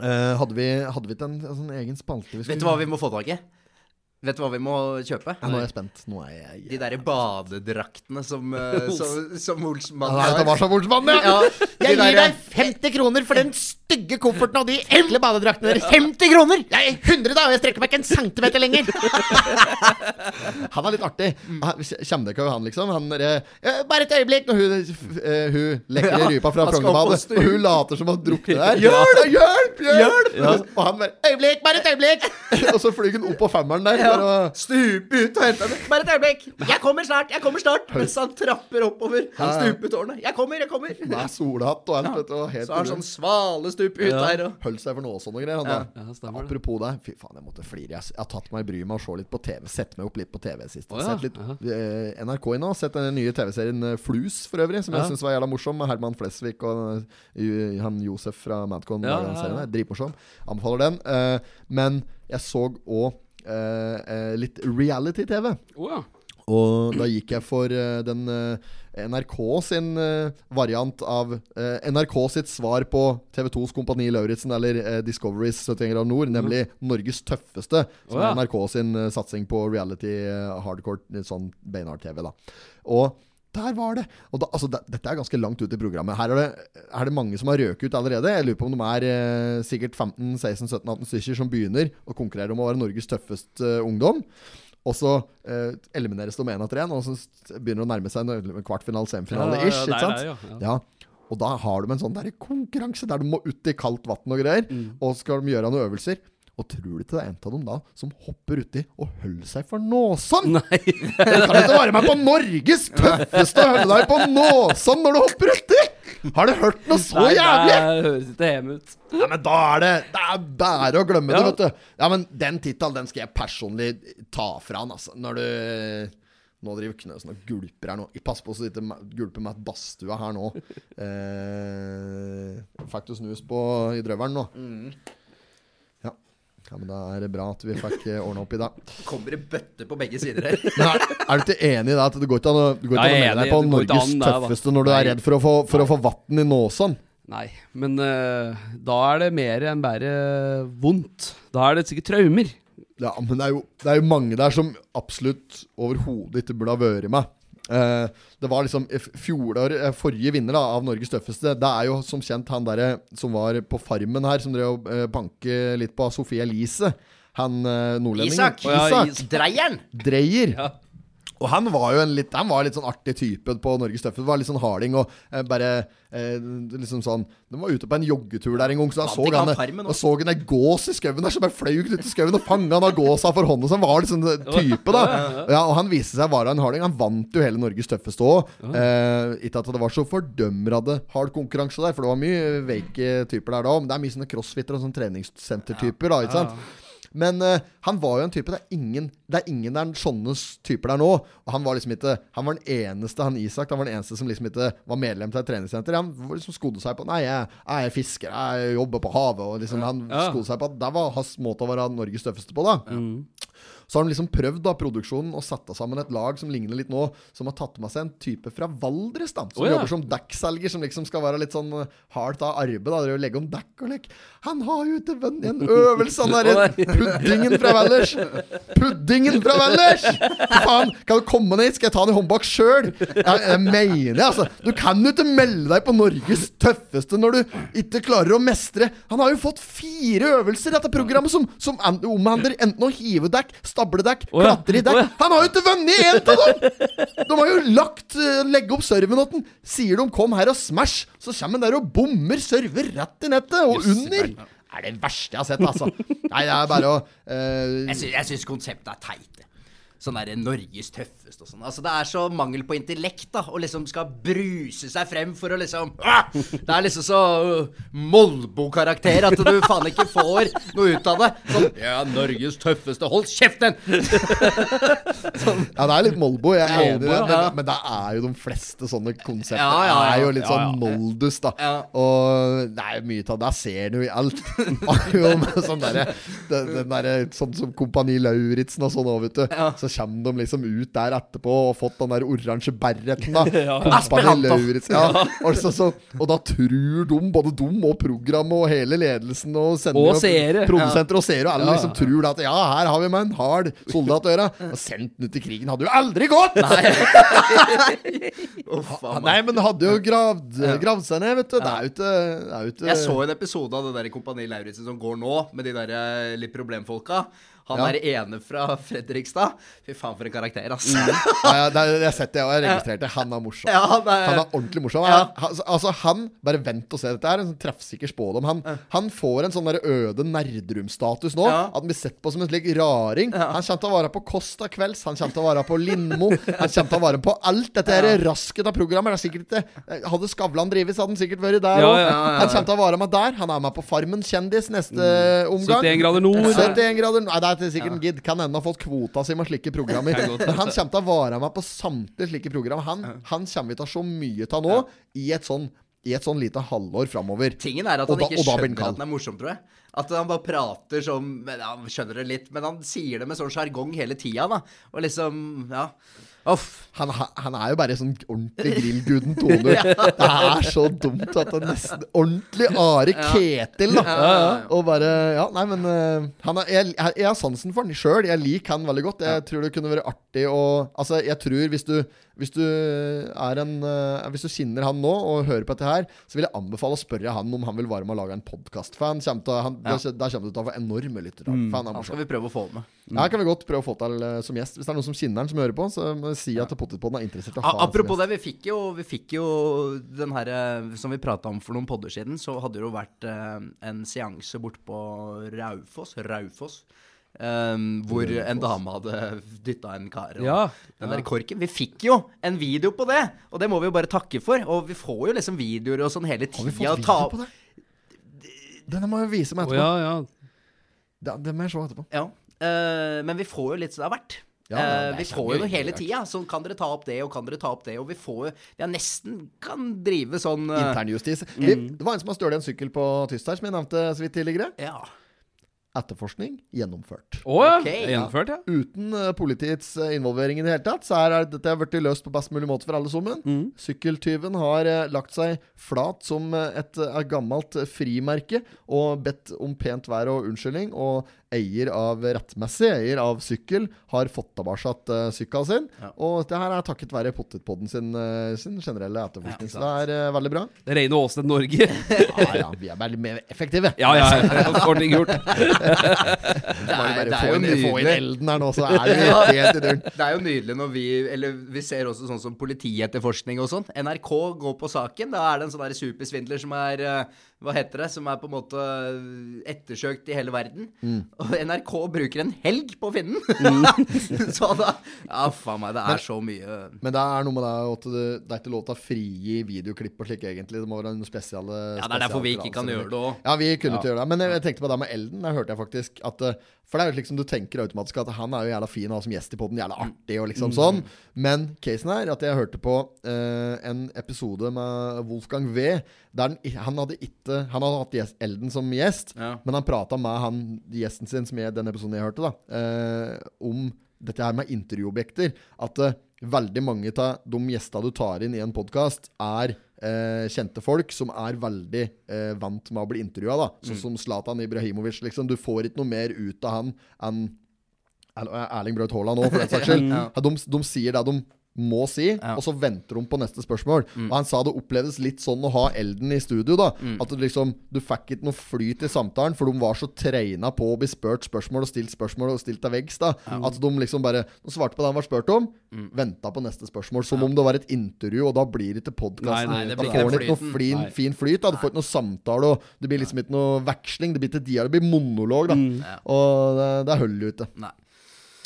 Speaker 1: Uh, hadde, vi, hadde vi ikke en, en sånn egen spalte? vi
Speaker 2: Vet du hva vi må få tak i? Vet du hva vi må kjøpe?
Speaker 1: Ja, nå er jeg spent. Nå er jeg
Speaker 2: De derre badedraktene som, uh, som, som Olsmann
Speaker 1: Ja, det var så Olsmann, ja!
Speaker 2: Ja,
Speaker 1: Jeg gir deg 50 kroner for den stygge kofferten og de enkle badedraktene deres. 50 kroner! Jeg er 100 da, og jeg strekker meg ikke en centimeter lenger. han er litt artig. Kjenner dere han, liksom? Han derre eh, Bare et øyeblikk! Når hun, eh, hun lekker i rypa fra Frognerbadet, og hun later som å drukne der. Hjelp! Hjelp! hjelp! Og han bare 'Øyeblikk! Bare et øyeblikk!' og så flyr hun opp på femmeren der.
Speaker 2: Ja.
Speaker 1: og
Speaker 2: Stupe ut og hente henne. Bare et øyeblikk. Jeg kommer snart. jeg kommer snart Mens han trapper oppover
Speaker 1: Ja, ja.
Speaker 2: stupetårnet. Jeg kommer, jeg kommer.
Speaker 1: med solhatt og alt. vet du,
Speaker 2: Så har han sånn svalestup ut der. Og.
Speaker 1: Holdt seg for noe sånn og greier. Han, da.
Speaker 3: Ja.
Speaker 1: Apropos det. Fy faen, jeg måtte flire. Jeg, har tatt meg bryet med å se litt på TV. Sett meg opp litt på TV sist.
Speaker 3: Oh, ja.
Speaker 1: Sett litt eh, NRK i nå. Sett den nye TV-serien eh, Flus, for øvrig, som
Speaker 3: Ja.
Speaker 1: jeg syns var jævla morsom. Med Herman Flesvig og uh, han Josef fra Madcon.
Speaker 3: Ja, ja, ja.
Speaker 1: der. Dritmorsom. Anbefaler den. Uh, men jeg så òg litt reality-TV.
Speaker 3: Oh, ja.
Speaker 1: Og da gikk jeg for eh, den eh, NRK sin eh, variant av eh, NRK sitt svar på TV2s Kompani Lauritzen eller Discoverys 71 grader nord, nemlig Norges tøffeste, som er NRK sin eh, satsing på reality, eh, hardcore, eh, sånn beinhard-TV. da Og der var det! Og da, altså, det, dette er ganske langt ut i programmet. Her er det, er det mange som har røket ut allerede. Jeg lurer på om de er eh, sikkert 15-16-17-18 stykker som begynner å konkurrere om å være Norges tøffeste eh, ungdom. Og så eh, elimineres de én etter én, og så begynner de å nærme seg en kvartfinale, semifinale
Speaker 3: Ja, ja, ja. Ja.
Speaker 1: Og da har de en sånn der konkurranse der de må ut i kaldt vann og greier.
Speaker 3: Mm.
Speaker 1: Og skal de gjøre noen øvelser. Og tror du ikke det er en av dem da som hopper uti og holder seg for nåsen?
Speaker 3: Nei.
Speaker 1: Kan ikke være med på Norges tøffeste å holde deg på nåsen når du hopper uti? Har du hørt noe så
Speaker 3: Nei,
Speaker 1: jævlig?
Speaker 3: Det høres ikke hjemme ut.
Speaker 1: Ja, men da er det Det er bare å glemme
Speaker 3: Ja.
Speaker 1: det, vet du. Ja, men den tittelen, den skal jeg personlig ta fra han, altså. Når du Nå driver Knøsen og gulper her nå. Pass på så du ikke gulper med et badstua her nå. Eh, fikk du snus på i drøvelen nå? Ja. Ja, men Da er det bra at vi fikk ordna opp i det.
Speaker 2: Kommer det bøtter på begge sider her.
Speaker 1: Nei, er, du ikke enig i det? At det går ikke an å, det går ikke an å melde deg på Norges
Speaker 3: an da.
Speaker 1: tøffeste når du er redd for å få, for å få vann i nåsen?
Speaker 3: Nei, men uh, da er det mer enn bare vondt. Da er det sikkert traumer.
Speaker 1: Ja, men det er, jo, det er jo mange der som absolutt overhodet ikke burde ha vært med. Eh, det var liksom i fjorår, eh, Forrige vinner da av Norges tøffeste, det er jo som kjent han derre som var på Farmen her, som drev og uh, banke litt på Sofie Elise. Han uh, nordlendingen.
Speaker 2: Isak.
Speaker 3: Ja,
Speaker 1: Isak.
Speaker 3: Is-
Speaker 2: Dreieren!
Speaker 1: Dreier.
Speaker 3: Ja.
Speaker 1: Og han var jo en litt Han var litt sånn artig type på Norges Tøffe. Var litt sånn harding og eh, bare eh, liksom sånn De var ute på en joggetur der en gang, så da så han så ei gås i skauen der som bare fløy ut i skauen og fanga han av gåsa for hånda. Så han var liksom sånn type, da. Ja, og han viste seg å være en harding. Han vant jo hele Norges tøffeste òg. Eh, ikke at det var så fordømrende hard konkurranse der, for det var mye veike typer der da. Men det er mye sånne crossfitter og sånne treningssentertyper, da. Ikke sant? Men uh, han var jo en type Det er ingen Det er ingen der sånne typer der nå. Og han var liksom ikke Han var den eneste, han Isak, han var den eneste som liksom ikke var medlem til et treningssenter. Han liksom skodde seg på Nei, jeg, jeg er fisker, jeg jobber på havet. Og liksom Han
Speaker 3: Ja.
Speaker 1: skodde seg på at det var hans måte å være Norges tøffeste på, da. Så har de liksom prøvd da produksjonen å sette sammen et lag som ligner litt nå, som har tatt med seg en type fra Valdres, da. Som
Speaker 3: oh, ja.
Speaker 1: jobber som dekkselger, som liksom skal være litt sånn eh, hardt av arbeid. da Dere legge om dekk og lek. Han har jo til venn en øvelse, han derre puddingen fra Valdres! Puddingen fra Valdres! Faen, kan du komme ned hit? Skal jeg ta den i håndbak sjøl? Jeg, jeg mener det, altså. Du kan jo ikke melde deg på Norges tøffeste når du ikke klarer å mestre Han har jo fått fire øvelser i dette programmet som, som omhandler enten å hive dekk, stable dekk,
Speaker 3: oh, ja.
Speaker 1: klatre i
Speaker 3: Å
Speaker 1: dekk.
Speaker 3: ja.
Speaker 1: Han har jo ikke vunnet én av dem! De har jo lagt eh, legge opp serven åt den. Sier de 'kom her og smash', så kommer han der og bommer server rett i nettet og under. Det er det verste jeg har sett, altså. Nei, det er bare å uh...
Speaker 2: Jeg syns konseptet er teit. Det. Sånn derre Norges tøffeste og sånn. Altså, det er så mangel på intellekt, da. Og liksom skal bruse seg frem for å liksom ah! Det er liksom så uh, Molbo-karakter at du faen ikke får noe ut av det. Sånn Ja, Norges tøffeste. Hold kjeften!
Speaker 1: Ja, det er litt Molbo, jeg er enig i det. Men,
Speaker 2: ja.
Speaker 1: men det er jo de fleste sånne konsepter.
Speaker 2: Ja, ja, ja.
Speaker 1: er jo litt sånn. Moldus, da. Og det er jo mye av det ser du i alt. sånn derre den, derre Sånn som Kompani Lauritzen og sånn òg, vet du.
Speaker 2: Ja.
Speaker 1: Så kommer de liksom ut der etterpå og fått den der oransje bereten, da. ja,
Speaker 2: Aspiranta.
Speaker 1: Ja. Og, så, så, og da tror de, både de og programmet og hele ledelsen og sender
Speaker 3: Og seere.
Speaker 1: Produsenter og seere, og alle
Speaker 3: Ja.
Speaker 1: liksom tror da at ja, her har vi med en hard soldat å gjøre. Og sendt den ut i krigen hadde jo aldri gått!
Speaker 2: Nei.
Speaker 1: Nei, men hadde jo gravd, gravd seg ned, vet du. Det er jo ikke, det er jo ikke
Speaker 2: Jeg så en episode av det der i Kompani Lauritzen som går nå, med de der eh, litt problemfolka. Han
Speaker 1: Ja.
Speaker 2: er ene fra Fredrikstad. Fy faen, for en karakter, ass.
Speaker 1: Ja, ja, det er, jeg har sett det, og jeg registrerte. Han er morsom.
Speaker 2: Ja, han er-
Speaker 1: Han er ordentlig morsom.
Speaker 2: Ja.
Speaker 1: Han, altså, han Bare vent og se. Dette er en sånn treffsikker spådom. Han, han får en sånn der øde Nerdrum-status nå.
Speaker 2: Ja.
Speaker 1: At han blir sett på som en slik raring. Han kommer til å være på Costa Kvelds, han kommer til å være på Lindmo. Han kommer til å være på alt dette her rasket av programmer. Det er sikkert ikke Hadde Skavlan drevet, så hadde han sikkert vært der
Speaker 3: Ja,
Speaker 1: òg.
Speaker 3: ja, ja,
Speaker 1: Han kommer til å være med der. Han er med på Farmen kjendis neste omgang.
Speaker 3: 71 grader nord.
Speaker 1: 71 grader Nei, det er ikke sikkert en gidd. Kan ennå ha fått kvota si med slike programmer. Men han kommer til å vare meg på samtlige slike program. Han, han kommer vi til å se mye av nå, i et sånn i et sånn lite halvår framover.
Speaker 2: Tingen er at han
Speaker 1: da-
Speaker 2: ikke skjønner at den er morsom, tror jeg. At han bare prater som men Han skjønner det litt, men han sier det med sånn sjargong hele tida, da. Og liksom Ja.
Speaker 1: Han, han er jo bare sånn ordentlig grillguden Tone. Det er så dumt at det er nesten Ordentlig Are Ketil, da. Og bare Ja, nei, men eh, han er, jeg, jeg har sansen for han sjøl. Jeg liker han veldig godt. Jeg tror det kunne vært artig å Altså, jeg tror hvis du hvis du er en eh, Hvis du kjenner han nå og hører på dette her, så vil jeg anbefale å spørre han om han vil være med og lage en han, der, kommer du til å få enorme lyttere. Mm, han
Speaker 2: skal vi prøve å få med.
Speaker 1: Ja, kan vi godt prøve å få til eh, som gjest. Hvis det er noen som kjenner han som hører på, så si at Pottetpodden er interessert i å ha
Speaker 2: apropos det, vi fikk jo, vi fikk jo den her eh, som vi prata om for noen podder siden, så hadde det jo vært en seanse bort på Raufoss, Raufoss, eh, hvor en dame hadde dytta en kar. Og
Speaker 3: Ja,
Speaker 2: Den der korken. Vi fikk jo en video på det, og det må vi jo bare takke for. Og vi får jo liksom videoer og sånn hele
Speaker 1: Har vi
Speaker 2: tida.
Speaker 1: fått
Speaker 2: Ta
Speaker 1: video på det? Denne må jeg vise meg
Speaker 3: etterpå.
Speaker 1: etterpå.
Speaker 3: ja, ja.
Speaker 1: Det, må jeg se etterpå.
Speaker 2: Ja. Uh, men vi får jo litt som det har vært
Speaker 1: Ja, det er-
Speaker 2: Eh,
Speaker 1: det
Speaker 2: vi får jo noe hele tida. Så kan dere ta opp det, og kan dere ta opp det. Og vi får jo Vi nesten kan drive sånn uh,
Speaker 1: Internjustis. Mm. Det var en som har stjålet en sykkel på Tyst her, som jeg nevnte så vidt tidligere.
Speaker 2: Ja.
Speaker 1: Etterforskning gjennomført.
Speaker 3: Oh, ja!
Speaker 2: Ok,
Speaker 3: det er Gjennomført, ja.
Speaker 1: Uten uh, politiets uh, involvering i det hele tatt, så er dette har blitt løst på best mulig måte for alle sammen.
Speaker 3: Mm.
Speaker 1: Sykkeltyven har uh, lagt seg flat som et gammelt frimerke og bedt om pent vær og unnskyldning. Og eier av rettmessig eier av sykkel har fått tilbake uh, sykkelen sin.
Speaker 2: Ja.
Speaker 1: Og det her er takket være Pottetpodden sin, uh, sin generelle etterforskning.
Speaker 2: Ja,
Speaker 1: så det er uh, veldig bra.
Speaker 3: Det rene Åsted Norge.
Speaker 1: Ja, ja, vi er veldig mer effektive.
Speaker 3: ja, ja. ting gjort.
Speaker 2: Det er, det er jo
Speaker 1: inn, få inn
Speaker 2: nydelig.
Speaker 1: elden her nå, så er det helt i døren.
Speaker 2: Det er jo nydelig når vi Eller vi ser også sånn som politietterforskning og sånn. NRK går på saken. Da er det en sånn supersvindler som er eh, Hva heter det? Som er på en måte ettersøkt i hele verden.
Speaker 1: Mm.
Speaker 2: Og NRK bruker en helg på å finne den! så da Ja, faen meg. Det er så mye
Speaker 1: Men det er noe med det at det, det er ikke lov til å frigi videoklipp og slik, egentlig. Det må være noen spesiale
Speaker 2: Ja, det er derfor vi ikke kan gjøre det òg.
Speaker 1: Ja, vi kunne ikke gjøre det. Men jeg, jeg tenkte på det med Elden. Der hørte jeg faktisk at eh, For det er jo liksom du tenker automatisk at han er jo jævla fin å ha som gjest i poden, jævla artig og liksom sånn. Men casen er at jeg hørte på uh, en episode med Wolfgang V. Der den, han hadde ikke Han hadde hatt gjest, Elden som gjest,
Speaker 2: Ja.
Speaker 1: men han prata med han gjesten sin, som jeg, den episoden jeg hørte, da, uh, om dette her med intervjuobjekter. At uh, veldig mange av de gjestene du tar inn i en podkast, er eh, kjente folk som er veldig eh, vant med å bli intervjua. Sånn som Zlatan Ibrahimovic. Liksom. Du får ikke noe mer ut av han enn Erling Braut Haaland òg, for den saks skyld.
Speaker 2: Ja,
Speaker 1: de, de sier det de må si,
Speaker 2: Ja.
Speaker 1: og så venter de på neste spørsmål. Og Han sa det opplevdes litt sånn å ha Elden i studio. da At du liksom Du fikk ikke noe flyt i samtalen, for de var så treina på å bli spurt spørsmål og stilt spørsmål og stilt til veggs. da At de liksom bare De svarte på det han var spurt om, venta på neste spørsmål. Som om det var et intervju, og da blir det ikke
Speaker 2: podkasten.
Speaker 1: Da får du ikke noe flin, fin flyt. Da. Du får ikke noe samtale, og det blir liksom ikke noe veksling. Det blir ikke dialog, det blir monolog. da
Speaker 2: Ja.
Speaker 1: Og det, det holder jo ikke.
Speaker 2: Nei.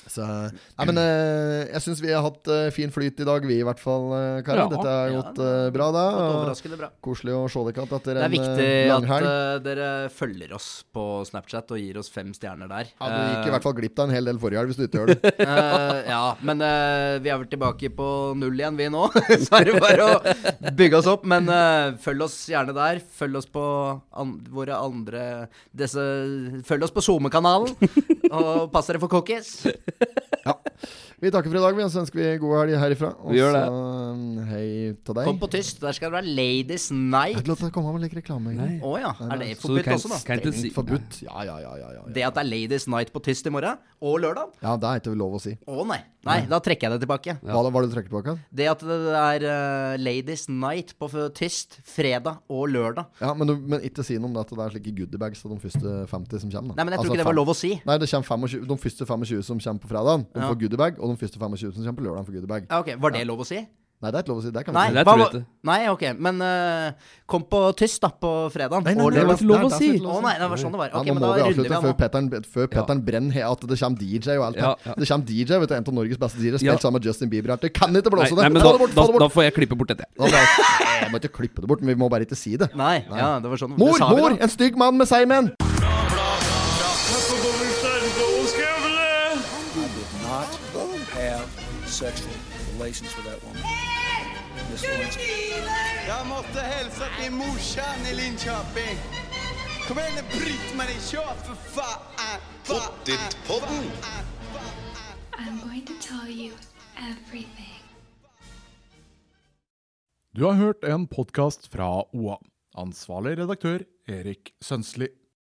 Speaker 1: Så, nei, men eh, jeg syns vi har hatt eh, fin flyt i dag, vi i hvert fall, uh, Kari.
Speaker 3: Ja.
Speaker 1: Dette har gått
Speaker 2: ja,
Speaker 1: eh, bra, da.
Speaker 2: Overraskende bra.
Speaker 1: Koselig å se dere igjen etter
Speaker 2: Det er viktig
Speaker 1: eh,
Speaker 2: at
Speaker 1: langhelg.
Speaker 2: eh, dere følger oss på Snapchat og gir oss fem stjerner der.
Speaker 1: Ja, du gikk i
Speaker 2: Eh,
Speaker 1: hvert fall glipp av en hel del forrige helg, hvis du ikke gjør det.
Speaker 2: eh, ja, men eh, vi er vel tilbake på null igjen, vi nå. Så er det bare å bygge oss opp. Men eh, følg oss gjerne der. Følg oss på an våre andre disse, Følg oss på SoMe-kanalen. Og pass dere for cookies.
Speaker 1: Vi takker for i dag, vi, og så ønsker vi god helg herifra. Og
Speaker 3: Vi gjør det.
Speaker 1: så mm, hei til deg.
Speaker 2: Kom på tyst. Der skal det være Ladies
Speaker 1: Jeg
Speaker 2: Night.
Speaker 1: lov til å komme med litt reklame.
Speaker 2: Å oh, ja. Er det forbudt
Speaker 3: kan,
Speaker 2: også, da?
Speaker 3: kan ikke si
Speaker 1: forbudt. Ja, ja, ja. ja, ja,
Speaker 2: Det at det er Ladies Night på tyst i morgen, og lørdag?
Speaker 1: ja det er ikke lov å si.
Speaker 2: Å nei. Nei, da trekker jeg det tilbake.
Speaker 1: Hva var det du trekker tilbake?
Speaker 2: Det at det er eh, Ladies Night på tyst fredag og lørdag.
Speaker 1: Ja, men, du, men ikke si noe om det at det er slike goodiebags av de første 50 som kommer. Da.
Speaker 2: Nei, men jeg tror
Speaker 1: Altså,
Speaker 2: ikke det var lov å si.
Speaker 1: Nei, det kommer 25, de første 25 som kommer på fredag, de
Speaker 2: Ja.
Speaker 1: får goodiebag. Og de første 25 som kommer på lørdag, for goodiebag.
Speaker 2: Okay, Var det lov å si?
Speaker 1: Nei, det er ikke lov å si. Det kan vi
Speaker 2: Nei,
Speaker 1: si.
Speaker 2: var-
Speaker 3: ikke.
Speaker 2: nei ok. Men uh, kom på tyst da på fredag.
Speaker 1: Nei, nei, nei,
Speaker 3: det var ikke lov å si.
Speaker 1: det
Speaker 2: Å nei, det var sånn det var.
Speaker 1: Ja,
Speaker 2: Ok,
Speaker 1: nå
Speaker 2: men
Speaker 1: må
Speaker 2: da
Speaker 1: vi avslutte
Speaker 2: vi av
Speaker 1: før. Petteren, før Petteren brenner he- at det kommer DJ og alt
Speaker 3: Ja, ja.
Speaker 1: Det kommer DJ, vet du, en av Norges beste
Speaker 3: DJ-er,
Speaker 1: spilt sammen med Justin Bieber. Det kan ikke blåse det!
Speaker 3: nei, men da,
Speaker 1: det bort,
Speaker 3: da, da får jeg klippe bort dette.
Speaker 1: Jeg må ikke klippe det bort, men vi må bare ikke si det.
Speaker 2: Nei, ja, det var sånn.
Speaker 1: Mor!
Speaker 2: det sa vi
Speaker 1: Mor!
Speaker 2: da.
Speaker 1: En stygg mann med seigmenn!
Speaker 4: Sexual relations with that woman. Miss Lewinsky.
Speaker 5: Jag måste hälsa till morsan i Linköping. Kom igen nu Britt-Marie, kör för fan! Pottitpodden!
Speaker 6: I'm going to tell you everything.
Speaker 7: Du har hørt en podkast fra OA. Ansvarlig redaktør Erik Sønsli.